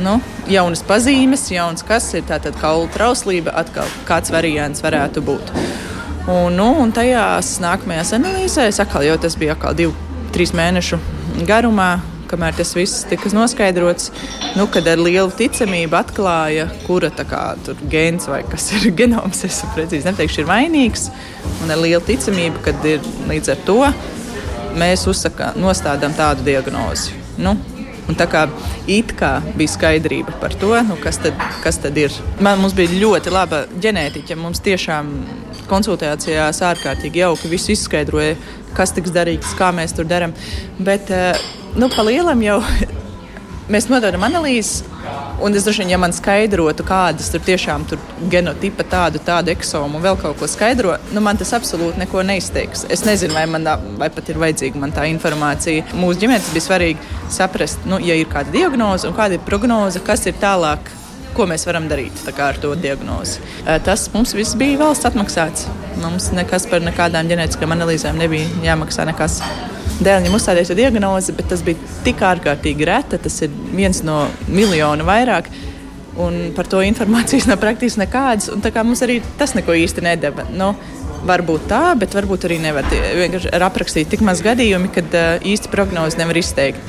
nu, jaunas pazīmes, jauns kas ir tātad kaula trauslība, atkal kāds variants varētu būt. Un, nu, un tajās nākamajās analīzēs, atkal, jau tas bija atkal divu, trīs mēnešu garumā, kamēr tas viss tika noskaidrots, nu, kad ar lielu ticamību atklāja, kura kā, gēns vai kas ir genoms, es precīzi neteikšu, ir vainīgs. Un ar lielu ticamību, kad ir līdz ar to mēs uzsaka, nostādām tādu diagnozi. Nu, Un tā kā it kā bija skaidrība par to, nu, kas, tad, kas tad ir. Man, mums bija ļoti laba ģenētiķa. Mums tiešām konsultācijās ārkārtīgi jauki viss izskaidroja, kas tiks darīts, kā mēs tur darām. Bet eh, nu, pa lielam jau mēs nododam analīzes. Un es droši vien, ja man skaidrotu, kādas tur tiešām tur genotipa, tādu, tādu eksomu un vēl kaut ko skaidro, nu man tas absolūti neko neizteiks. Es nezinu, vai, man, vai pat ir vajadzīga man tā informācija. Mūsu ģimenes bija svarīgi saprast, nu, ja ir kāda diagnoze un kāda ir prognoze, kas ir tālāk. Ko mēs varam darīt ar to diagnozi? Tas mums viss bija valsts atmaksāts. Mums nekas par nekādām ģenētiskām analīzēm nebija jāmaksā nekas dēļ uzstādīta diagnoze, bet tas bija tik ārkārtīgi reta. Tas ir viens no miljona vairāk. Un par to informācijas nav praktiski nekādas. Mums arī tas neko īsti nedeva. Nu, varbūt tā, bet varbūt arī nevar. Vienkārši ir aprakstīti tik maz gadījumi, kad uh, īsti prognozi nevar izteikt.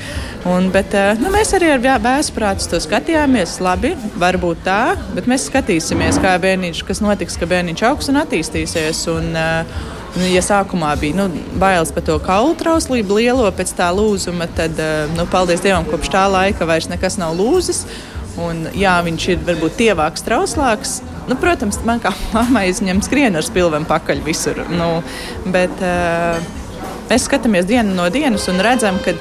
Un, bet, uh, nu, mēs arī ar vēsturprātu to skatījāmies. Labi, varbūt tā, bet mēs skatīsimies, kā bērniņš, kas notiks, ka bērniņš augs un attīstīsies. Un, uh, Nu, ja sākumā bija nu, bailes par to kaulu trauslību lielo pēc tā lūzuma, tad, nu, paldies Dievam, kopš tā laika vairs nekas nav lūzis. Un, jā, viņš ir varbūt tievāks, trauslāks, Nu, protams, man kā mammai izņem skrienu ar spilvenu pakaļ visur. Nu, bet uh, mēs skatāmies dienu no dienas un redzam, ka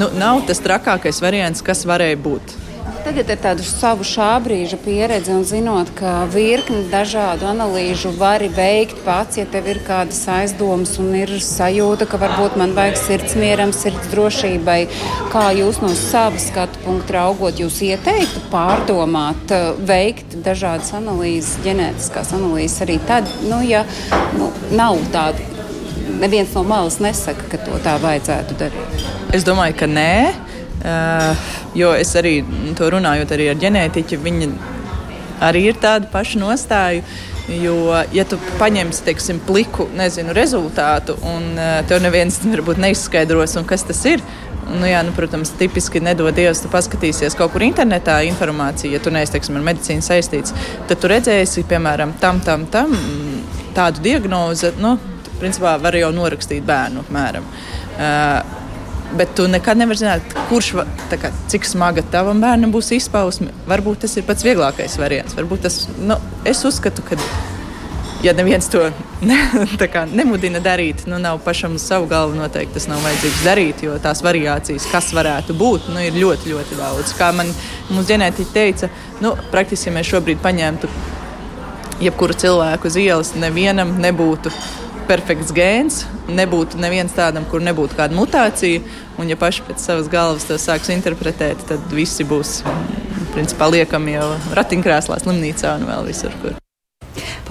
nu, nav tas trakākais variants, kas varēja būt. Tagad ar tādu savu šā brīža pieredzi un zinot, ka virkni dažādu analīžu vari veikt pats, ja tev ir kādas aizdomas un ir sajūta, ka varbūt man vajag sirds mieram, sirds drošībai, kā jūs no sava skatu punkta raugot, jūs ieteiktu pārdomāt, veikt dažādas analīzes, ģenētiskās analīzes arī tad, nu, ja nu, nav tāda. Neviens no malas nesaka, ka to tā vajadzētu darīt. Es domāju, ka nē. Uh, jo es arī to runājot arī ar ģenētiķi, viņi arī ir tāda paša nostāja. Jo, ja tu paņemsi teiksim, pliku nezinu, rezultātu, un uh, tev neviens varbūt neizskaidros, kas tas ir, Nu, jā, nu, protams, tipiski nedod Dievs, tu paskatīsies kaut kur internetā informāciju, ja tu neesi teiksim, ar medicīnu saistīts. Tad tu redzēsi, piemēram, tam, tam, tam tādu diagnozi. Nu, principā var jau norakstīt bērnu apmēram. Uh, Bet tu nekad nevari zināt, kurš, kā, cik smaga tavam bērnam būs izpausme. Varbūt tas ir pats vieglākais variants. Varbūt tas, nu, es uzskatu, ka, ja neviens to ne, kā, nemudina darīt, nu, nav pašam savu galvu noteikti tas nav vajadzīgs darīt, jo tās variācijas, kas varētu būt, nu, ir ļoti, ļoti daudz. Kā man ģenētiķi teica, nu, praktiski, ja mēs šobrīd paņemtu jebkuru cilvēku uz ielas, nevienam nebūtu perfekts gēns, nebūtu neviens tādam, kur nebūtu kāda mutācija. Un, ja paši pēc savas galvas to sāks interpretēt, tad visi būs principā liekami jau ratiņkrēslā, slimnīcā un vēl visur. Kur.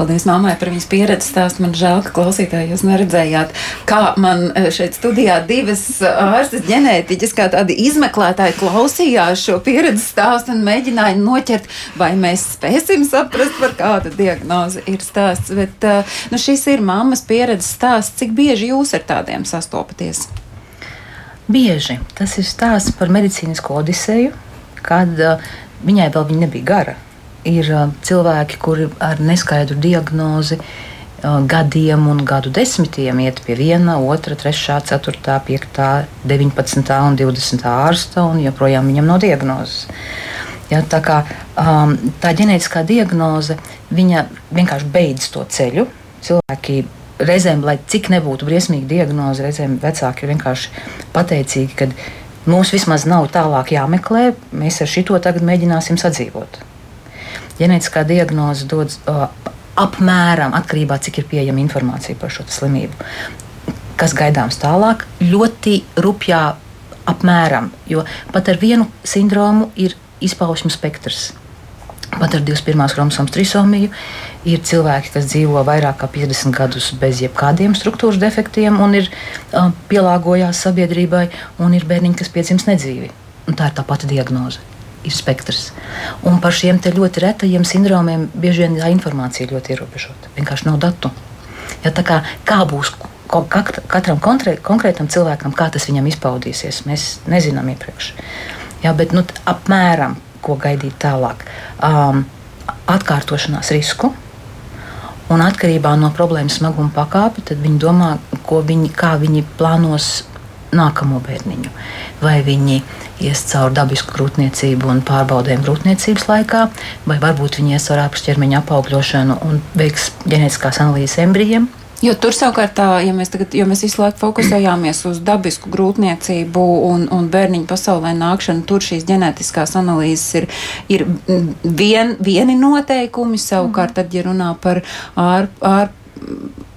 Paldies mammai par viņas pieredzi stāstu. Man žēl, ka klausītāji jūs neredzējāt, kā man eh, šeit studijā divas eh, ārstas ģenētiķis, kā tādi izmeklētāji klausījās šo pieredzi stāstu un mēģināja noķert, vai mēs spēsim saprast, par kādu diagnozi ir stāsts. Bet eh, nu, šis ir mammas pieredzes stāsts. Cik bieži jūs ar tādiem sastopaties? Bieži tas ir stāsts par medicīnisko odiseju, kad uh, viņai vēl viņa nebija gara ir cilvēki, kuri ar neskaidru diagnozi gadiem un gadu desmitiem iet pie viena, otra, trešā, ceturtā, piektā, deviņpadsmitā un divdesmitā ārsta, un joprojām viņam nav diagnozes. Ja, tā kā um, tā ģenētiskā diagnoze vienkārši beidz to ceļu. Cilvēki reizēm, lai cik nebūtu briesmīga diagnoze, reizēm vecāki ir vienkārši pateicīgi, ka mums vismaz nav tālāk jāmeklē, mēs ar šito tagad mēģināsim sadzīvot ģenētiskā diagnoze dod uh, apmēram atkarībā no cik ir pieejama informācija par šo slimību. Kas gaidāms tālāk, ļoti rupjā apmēram, jo pat ar vienu sindromu ir izpausmu spektrs. Pat ar 21. chromosomas trisomiju ir cilvēki, kas dzīvo vairāk kā 50 gadus bez jebkādiem struktūras defektiem un ir uh, pielāgojās sabiedrībai, un ir bērniņi, kas piedzimst nedzīvi. Un tā ir tā pati diagnoze ir spektrs. Un par šiem ļoti retajiem sindromiem bieži vien tā informācija ļoti ierobežota. Vienkārši nav datu. Ja, kā, kā būs katram konkrētam cilvēkam, kā tas viņam izpaudīsies, mēs nezinām iepriekš. Ja, bet nu, apmēram, ko gaidīt tālāk, um, atkārtošanās risku. Un atkarībā no problēmas smaguma pakāpi, tad viņi domā, viņi, kā viņi plānos nākamo bērniņu. Vai viņi ies cauri dabisku grūtniecību un pārbaudēm grūtniecības laikā, vai varbūt viņi ies cauri ārpusķermeņa apaugļošanu un veiks ģenētiskās analīzes embrijiem. Jo tur savukārt, tā, ja mēs, tagad, jo mēs visu laiku fokusējāmies uz dabisku grūtniecību un, un bērniņu pasaulē nākšanu, tur šīs ģenētiskās analīzes ir, ir vien, vieni noteikumi. Savukārt, tad, ja runā par ārp, ārp, ārpus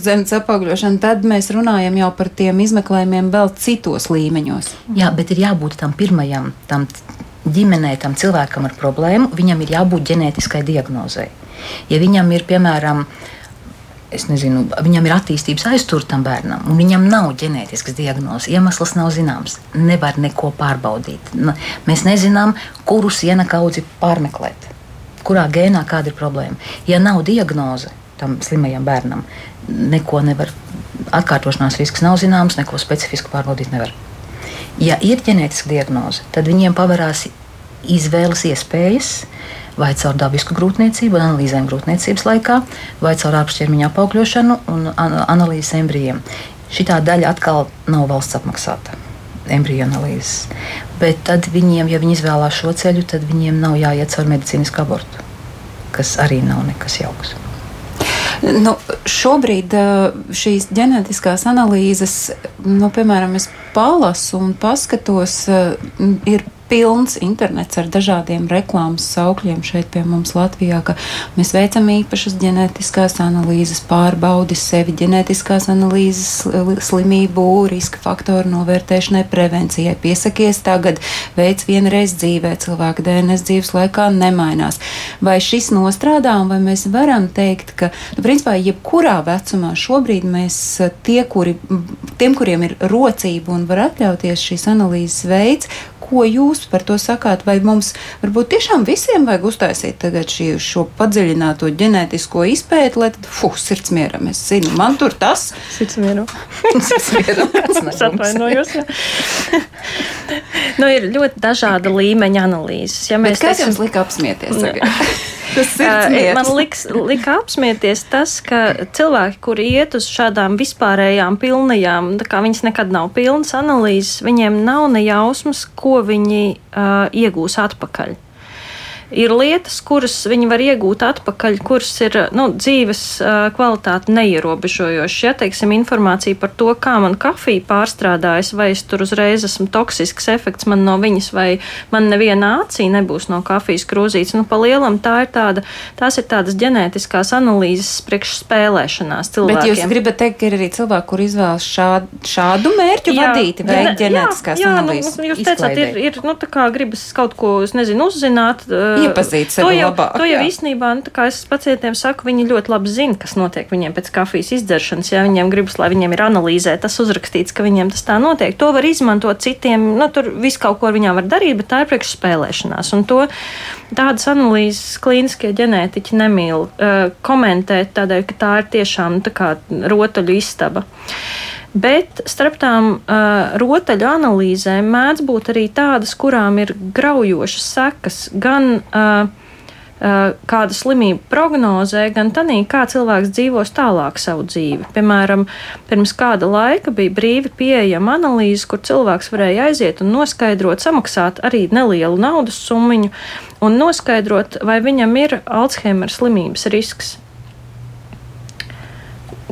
zemes apaugļošanu, tad mēs runājam jau par tiem izmeklējumiem vēl citos līmeņos. Jā, bet ir jābūt tam pirmajam, tam ģimenei, tam cilvēkam ar problēmu, viņam ir jābūt ģenētiskai diagnozei. Ja viņam ir, piemēram, es nezinu, viņam ir attīstības aiztur tam bērnam, un viņam nav ģenētiskas diagnozes. Iemesls nav zināms. Nevar neko pārbaudīt. Mēs nezinām, kuru siena kaudzi pārmeklēt, kurā gēnā kāda ir problēma. Ja nav diagnoze, tam slimajam bērnam. Neko nevar, atkārtošanās risks nav zināms, neko specifisku pārbaudīt nevar. Ja ir ģenētiska diagnoze, tad viņiem pavarās izvēles iespējas, vai caur dabisku grūtniecību, analīzēm grūtniecības laikā, vai caur ārpusķermeņa apaugļošanu un analīzes embrijiem. Šī daļa atkal nav valsts apmaksāta embriju analīzes. Bet tad viņiem, ja viņi izvēlās šo ceļu, tad viņiem nav jāiet caur medicīnisku abortu, kas arī nav nekas jauks. Nu, šobrīd šīs ģenētiskās analīzes, nu, piemēram, es palasu un paskatos, ir pilns internets ar dažādiem reklāmas saukļiem šeit pie mums Latvijā, ka mēs veicam īpašas ģenētiskās analīzes, pārbaudi sevi, ģenētiskās analīzes, slimību, riska faktoru novērtēšanai, prevencijai. Piesakies tagad, veids vienreiz dzīvē, cilvēka DNS dzīves laikā nemainās. Vai šis nostrādā un vai mēs varam teikt, ka, nu, principā, jebkurā vecumā šobrīd mēs tie, kuri, tiem, kuriem ir rocība un var atļauties šīs analīzes veids, ko jūs par to sakāt? Vai mums varbūt tiešām visiem vajag uztaisīt tagad šī, šo padziļināto ģenētisko izpēti, lai tad, fuh, sirds mieram, es zinu, man tur tas. Sirds mieram. sirds mieram. es atvainojos. nu, ir ļoti dažāda līmeņa analīzes. Ja mēs Bet kas teiksim, jums lika apsmieties? Man liks, lika apsmieties tas, ka cilvēki, kuri iet uz šādām vispārējām, pilnajām, tā kā viņas nekad nav pilnas analīzes, viņiem nav ne jausmas, ko viņi uh, iegūs atpakaļ ir lietas, kuras viņi var iegūt atpakaļ, kuras ir nu, dzīves kvalitāti neierobežojošas. Ja teiksim, informācija par to, kā man kafija pārstrādājas, vai es tur uzreiz esmu toksisks efekts man no viņas, vai man neviena acī nebūs no kafijas krūzītes. Nu, pa lielam tā ir tāda, tās ir tādas ģenētiskās analīzes priekš spēlēšanās cilvēkiem. Bet jūs gribat teikt, ka ir arī cilvēki, kur izvēlas šādu, šādu mērķu jā, vadīti, veikt ģenētiskās jā, analīzes? Jā, nu, jūs teicāt, ir, ir nu, tā kā gribas kaut ko, es nezinu, uzzināt. Uh, iepazīt sevi to jau, labāk. To jau īstenībā, nu, kā es pacientiem saku, viņi ļoti labi zina, kas notiek viņiem pēc kafijas izdzeršanas. Ja viņiem gribas, lai viņiem ir analīzē, tas uzrakstīts, ka viņiem tas tā notiek. To var izmantot citiem, nu, tur viss kaut ko viņām var darīt, bet tā ir priekš spēlēšanās. Un to tādas analīzes klīniskie ģenētiķi nemīl uh, komentēt, tādēļ, ka tā ir tiešām tā kā rotaļu istaba. Bet starp tām uh, rotaļu analīzēm mēdz būt arī tādas, kurām ir graujošas sekas gan uh, uh, kāda slimība prognozē, gan tādā, kā cilvēks dzīvos tālāk savu dzīvi. Piemēram, pirms kāda laika bija brīvi pieejama analīze, kur cilvēks varēja aiziet un noskaidrot, samaksāt arī nelielu naudas summu un noskaidrot, vai viņam ir Alzheimer slimības risks.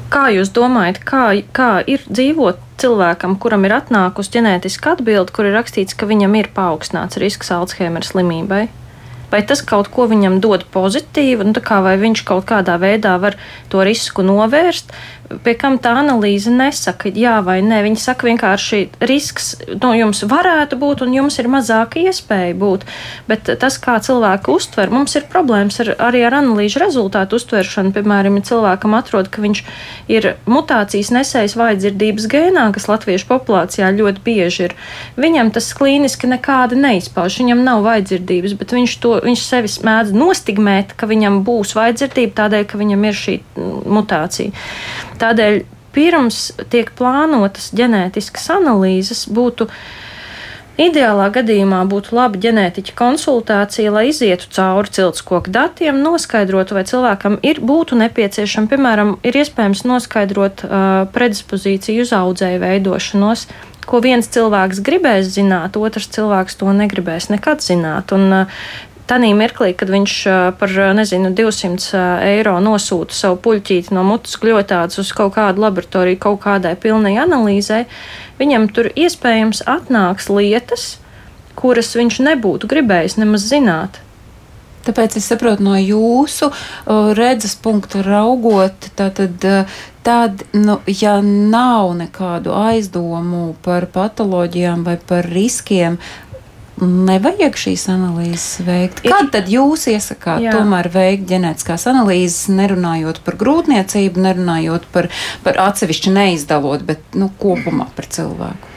Kā jūs domājat, kā, kā ir dzīvot cilvēkam, kuram ir atnākusi ģenētiska atbilde, kur ir rakstīts, ka viņam ir paaugstināts risks Alzheimer slimībai? Vai tas kaut ko viņam dod pozitīvu, nu, vai viņš kaut kādā veidā var to risku novērst, pie kam tā analīze nesaka jā vai nē. Viņi saka vienkārši, risks nu, jums varētu būt, un jums ir mazāka iespēja būt. Bet tas, kā cilvēki uztver, mums ir problēmas ar, arī ar analīžu rezultātu uztveršanu. Piemēram, ja cilvēkam atrod, ka viņš ir mutācijas nesējis vājdzirdības gēnā, kas latviešu populācijā ļoti bieži ir, viņam tas klīniski nekādi neizpauž. Viņam nav vājdzirdības, bet viņš, to, viņš sevi mēdz nostigmēt, ka viņam būs vājdzirdība tādēļ, ka viņam ir šī mutācija. Tādēļ pirms tiek plānotas ģenētiskas analīzes, būtu Ideālā gadījumā būtu laba ģenētiķa konsultācija, lai izietu cauri ciltskoku datiem, noskaidrotu, vai cilvēkam ir, būtu nepieciešama, piemēram, ir iespējams noskaidrot uh, predispozīciju uz audzēju veidošanos, ko viens cilvēks gribēs zināt, otrs cilvēks to negribēs nekad zināt. Un, uh, Tanī mirklī, kad viņš par, nezinu, 200 eiro nosūta savu puļķīti no mutes gļotādes uz kaut kādu laboratoriju, kaut kādai pilnai analīzē, viņam tur iespējams atnāks lietas, kuras viņš nebūtu gribējis nemaz zināt. Tāpēc es saprotu no jūsu redzes punkta raugot, tātad, tad, nu, ja nav nekādu aizdomu par patoloģijām vai par riskiem, nevajag šīs analīzes veikt. Kad tad jūs iesakāt Jā. tomēr veikt ģenētiskās analīzes, nerunājot par grūtniecību, nerunājot par, par atsevišķi neizdalot, bet nu, kopumā par cilvēku?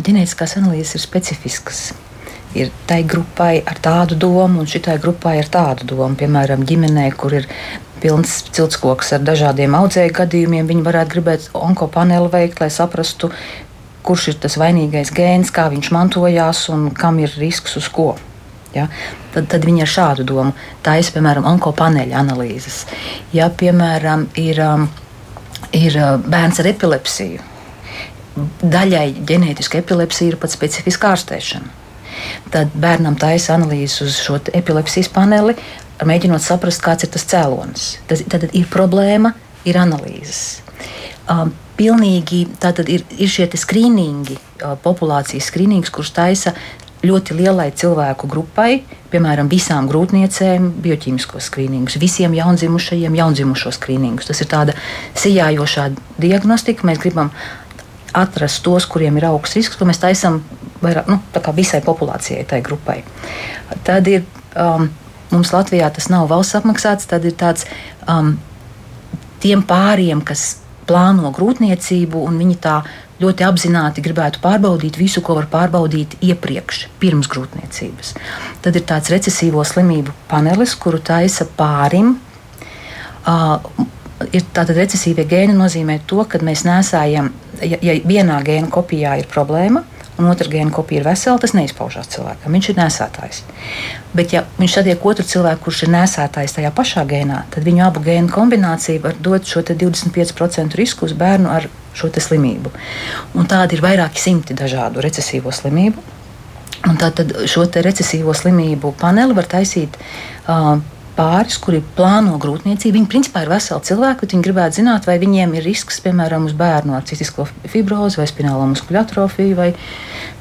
Ģenētiskās analīzes ir specifiskas. Ir tai grupai ar tādu domu, un šitai grupai ar tādu domu. Piemēram, ģimenē, kur ir pilns ciltskoks ar dažādiem audzēju gadījumiem. Viņi varētu gribēt onkopaneli veikt, lai saprastu, kurš ir tas vainīgais gēns, kā viņš mantojās un kam ir risks uz ko. Ja? Tad, tad viņi ar šādu domu taisa, piemēram, onkopaneļa analīzes. Ja, piemēram, ir, um, ir uh, bērns ar epilepsiju, daļai ģenētiska epilepsija ir pat specifiska ārstēšana. Tad bērnam taisa analīzes uz šo epilepsijas paneli, mēģinot saprast, kāds ir tas cēlonis. Tas, tad ir problēma, ir analīzes. Um, pilnīgi tātad ir, ir šie skrīningi, uh, populācijas skrīnings, kurš taisa ļoti lielai cilvēku grupai, piemēram, visām grūtniecēm, bioķīmiskos skrīningus, visiem jaundzimušajiem, jaundzimušo skrīningus. Tas ir tāda sijājošā diagnostika. Mēs gribam atrast tos, kuriem ir augsts risks, to mēs taisām vairāk, nu, visai populācijai, tai grupai. Tad ir um, mums Latvijā tas nav valsts apmaksāts, tad ir tāds um, tiem pāriem, kas plāno grūtniecību, un viņi tā ļoti apzināti gribētu pārbaudīt visu, ko var pārbaudīt iepriekš, pirms grūtniecības. Tad ir tāds recesīvo slimību panelis, kuru taisa pārim. Uh, ir tātad recesīvie gēni nozīmē to, ka mēs nesājam, ja, ja vienā gēna kopijā ir problēma, un otra gēna kopija ir vesela, tas neizpaužās cilvēkam. Viņš ir nesētājs. Bet, ja viņš satiek otru cilvēku, kurš ir nesētājs tajā pašā gēnā, tad viņu abu gēnu kombinācija var dot šo 25% risku uz bērnu ar šo slimību. Un tādi ir vairāki simti dažādu recesīvo slimību. Un tātad šo recesīvo slimību paneli var taisīt. Uh, pāris, kuri plāno grūtniecību. Viņi principā ir veseli cilvēki, bet viņi gribētu zināt, vai viņiem ir risks, piemēram, uz bērnu ar cistisko fibrozi vai spinālo muskuļu atrofiju, vai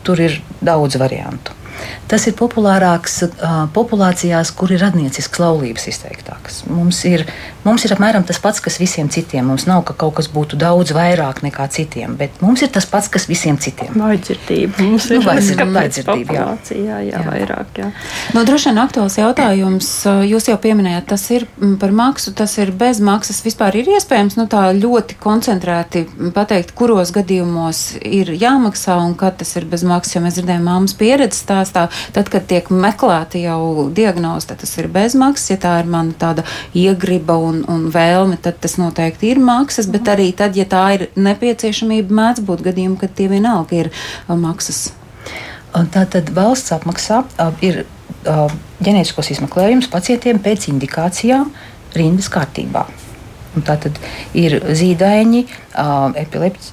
tur ir daudz variantu. Tas ir populārāks uh, populācijās, kur ir radniecisks laulības izteiktākas. Mums ir, mums ir apmēram tas pats, kas visiem citiem. Mums nav, ka kaut kas būtu daudz vairāk nekā citiem, bet mums ir tas pats, kas visiem citiem. Vaidzirdība mums nu, ir. Nu, vaidzirdība, jā. Jā, jā, vairāk, jā. No, droši vien aktuāls jautājums. Jūs jau pieminējāt, tas ir par maksu, tas ir bez maksas. Vispār ir iespējams nu, tā ļoti koncentrēti pateikt, kuros gadījumos ir jāmaksā un kad tas ir bez maksas. Jo mēs dzirdējām māmas pieredzes stāstā, Tad, kad tiek meklēta jau diagnoze, tas ir bezmaksas. Ja tā ir mana tāda iegriba un, un vēlme, tad tas noteikti ir maksas. Bet arī tad, ja tā ir nepieciešamība, mēdz būt gadījumi, kad tie vienalga ir uh, maksas. Tā tad valsts apmaksā uh, ir uh, ģenētiskos izmeklējumus pacientiem pēc indikācijām rindas kārtībā. Tā tad ir zīdaiņi,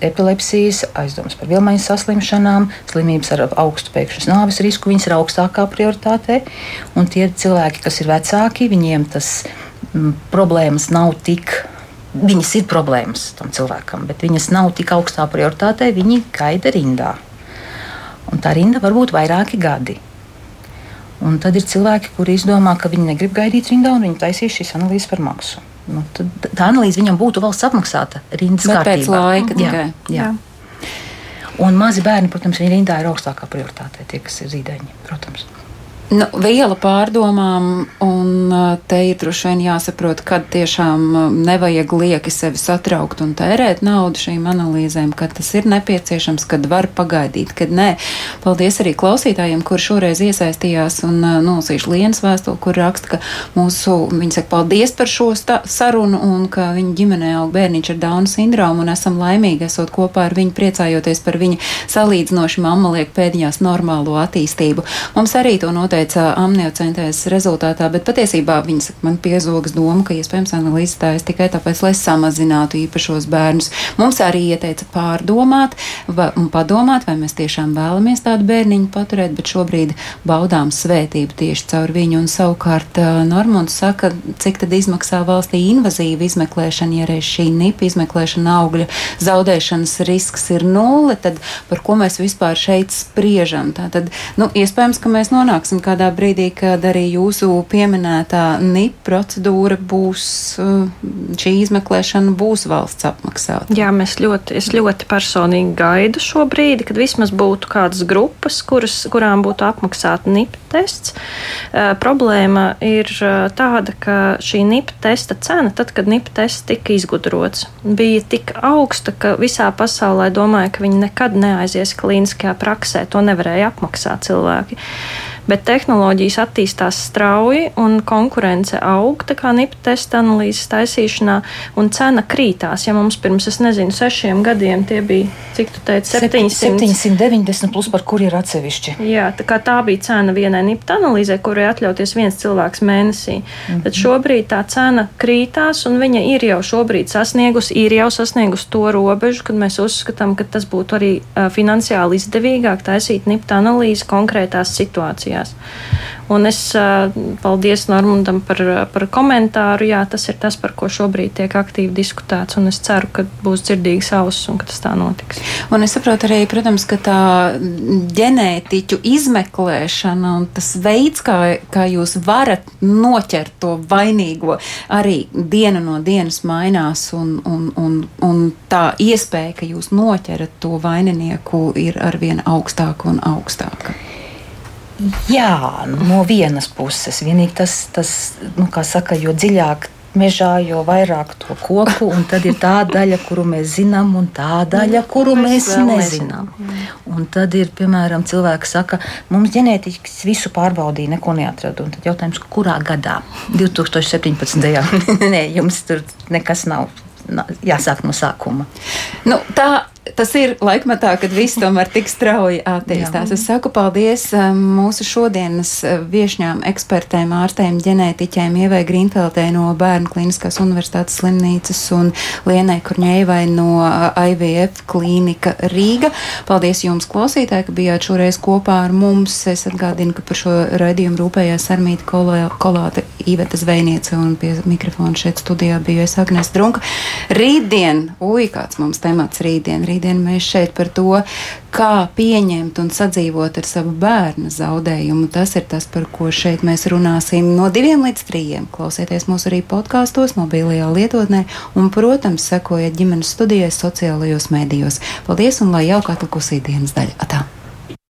epilepsijas, aizdomas par vilmaņas saslimšanām, slimības ar augstu pēkšņas nāves risku. Viņas ir augstākā prioritāte. Un tie cilvēki, kas ir vecāki, viņiem tas problēmas nav tik. Viņas ir problēmas tam cilvēkam, bet viņas nav tik augstā prioritātē. Viņi gaida rindā. Un tā rinda var būt vairāki gadi. Un tad ir cilvēki, kuri izdomā, ka viņi negrib gaidīt rindā, un viņi taisīs šīs analīzes par maksu. Nu, tā analīze viņam būtu valsts apmaksāta rindas kārtībā. Pēc laika tikai. Jā, jā. Un mazi bērni, protams, viņa rindā ir augstākā prioritāte, tie, kas ir zīdaiņi, protams. Nu, viela pārdomām, un te ir droši vien jāsaprot, kad tiešām nevajag lieki sevi satraukt un tērēt naudu šīm analīzēm, kad tas ir nepieciešams, kad var pagaidīt, kad nē. Paldies arī klausītājiem, kur šoreiz iesaistījās un nolasīšu Lienas vēstuli, kur raksta, ka mūsu, viņi saka, paldies par šo sarunu un ka viņa ģimenē aug bērniņš ar Dauna sindromu un esam laimīgi esot kopā ar viņu, priecājoties par viņa salīdzinoši mamma liek pēdiņās normālo attīstību. Mums arī to noteikti noteica amniocentēs rezultātā, bet patiesībā viņi saka, man piezogas doma, ka iespējams analīzes tā ir tikai tāpēc, lai samazinātu īpašos bērnus. Mums arī ieteica pārdomāt va, un padomāt, vai mēs tiešām vēlamies tādu bērniņu paturēt, bet šobrīd baudām svētību tieši caur viņu. Un savukārt Normons saka, cik tad izmaksā valstī invazīva izmeklēšana, ja reiz šī nipa izmeklēšana augļa zaudēšanas risks ir nulle, tad par ko mēs vispār šeit spriežam? Tātad, nu, iespējams, ka mēs nonāksim kādā brīdī, kad arī jūsu pieminētā NIP procedūra būs, uh, šī izmeklēšana būs valsts apmaksāta? Jā, mēs ļoti, es ļoti personīgi gaidu šo brīdi, kad vismaz būtu kādas grupas, kuras, kurām būtu apmaksāta NIP tests. Uh, problēma ir uh, tāda, ka šī NIP testa cena, tad, kad NIP tests tika izgudrots, bija tik augsta, ka visā pasaulē domāja, ka viņi nekad neaizies klīniskajā praksē. To nevarēja apmaksāt cilvēki. Bet tehnoloģijas attīstās strauji un konkurence aug, tā kā NIP testa analīzes taisīšanā, un cena krītās. Ja mums pirms, es nezinu, sešiem gadiem tie bija, cik tu teici, 700. 790 plus par kur ir atsevišķi. Jā, tā kā tā bija cena vienai NIP analīzē, kurai atļauties viens cilvēks mēnesī. Mm -hmm. Tad šobrīd tā cena krītās, un viņa ir jau šobrīd sasniegusi, ir jau sasniegusi to robežu, kad mēs uzskatām, ka tas būtu arī finansiāli izdevīgāk taisīt NIP analīzi konkrētās situācijās. Un es paldies Normundam par, par komentāru. Jā, tas ir tas, par ko šobrīd tiek aktīvi diskutēts. Un es ceru, ka būs dzirdīgs auss un ka tas tā notiks. Un es saprotu arī, protams, ka tā ģenētiķu izmeklēšana un tas veids, kā, kā jūs varat noķert to vainīgo, arī diena no dienas mainās. Un, un, un, un tā iespēja, ka jūs noķerat to vaininieku, ir arvien augstāka un augstāka. Jā, no vienas puses. Vienīgi tas, tas nu, kā saka, jo dziļāk mežā, jo vairāk to koku, un tad ir tā daļa, kuru mēs zinām, un tā daļa, kuru mēs, mēs nezinām. Un tad ir, piemēram, cilvēki saka, mums ģenētiķis visu pārbaudīja, neko neatrada. Un tad jautājums, kurā gadā? 2017. Nē, jums tur nekas nav jāsāk no sākuma. Nu, tā tas ir laikmatā, kad viss tomēr tik strauji attīstās. Es saku paldies um, mūsu šodienas uh, viešņām ekspertēm, ārstēm, ģenētiķēm, Ievai Grīnfeldē no Bērnu klīniskās universitātes slimnīcas un Lienai Kurņēvai no uh, IVF klīnika Rīga. Paldies jums, klausītāji, ka bijāt šoreiz kopā ar mums. Es atgādinu, ka par šo raidījumu rūpējās Armīta Kolāte, Iveta Zvejniece un pie mikrofona šeit studijā bija es Agnes Drunka. Rītdien, ui, kāds mums temats rītdien, rītdien Šodien mēs šeit par to, kā pieņemt un sadzīvot ar savu bērnu zaudējumu. Tas ir tas, par ko šeit mēs runāsim no diviem līdz trījiem. Klausieties mūs arī podkāstos, mobilajā lietotnē un, protams, sekojiet ģimenes studijai sociālajos mēdījos. Paldies un lai jauka atlikusī dienas daļa! Atā.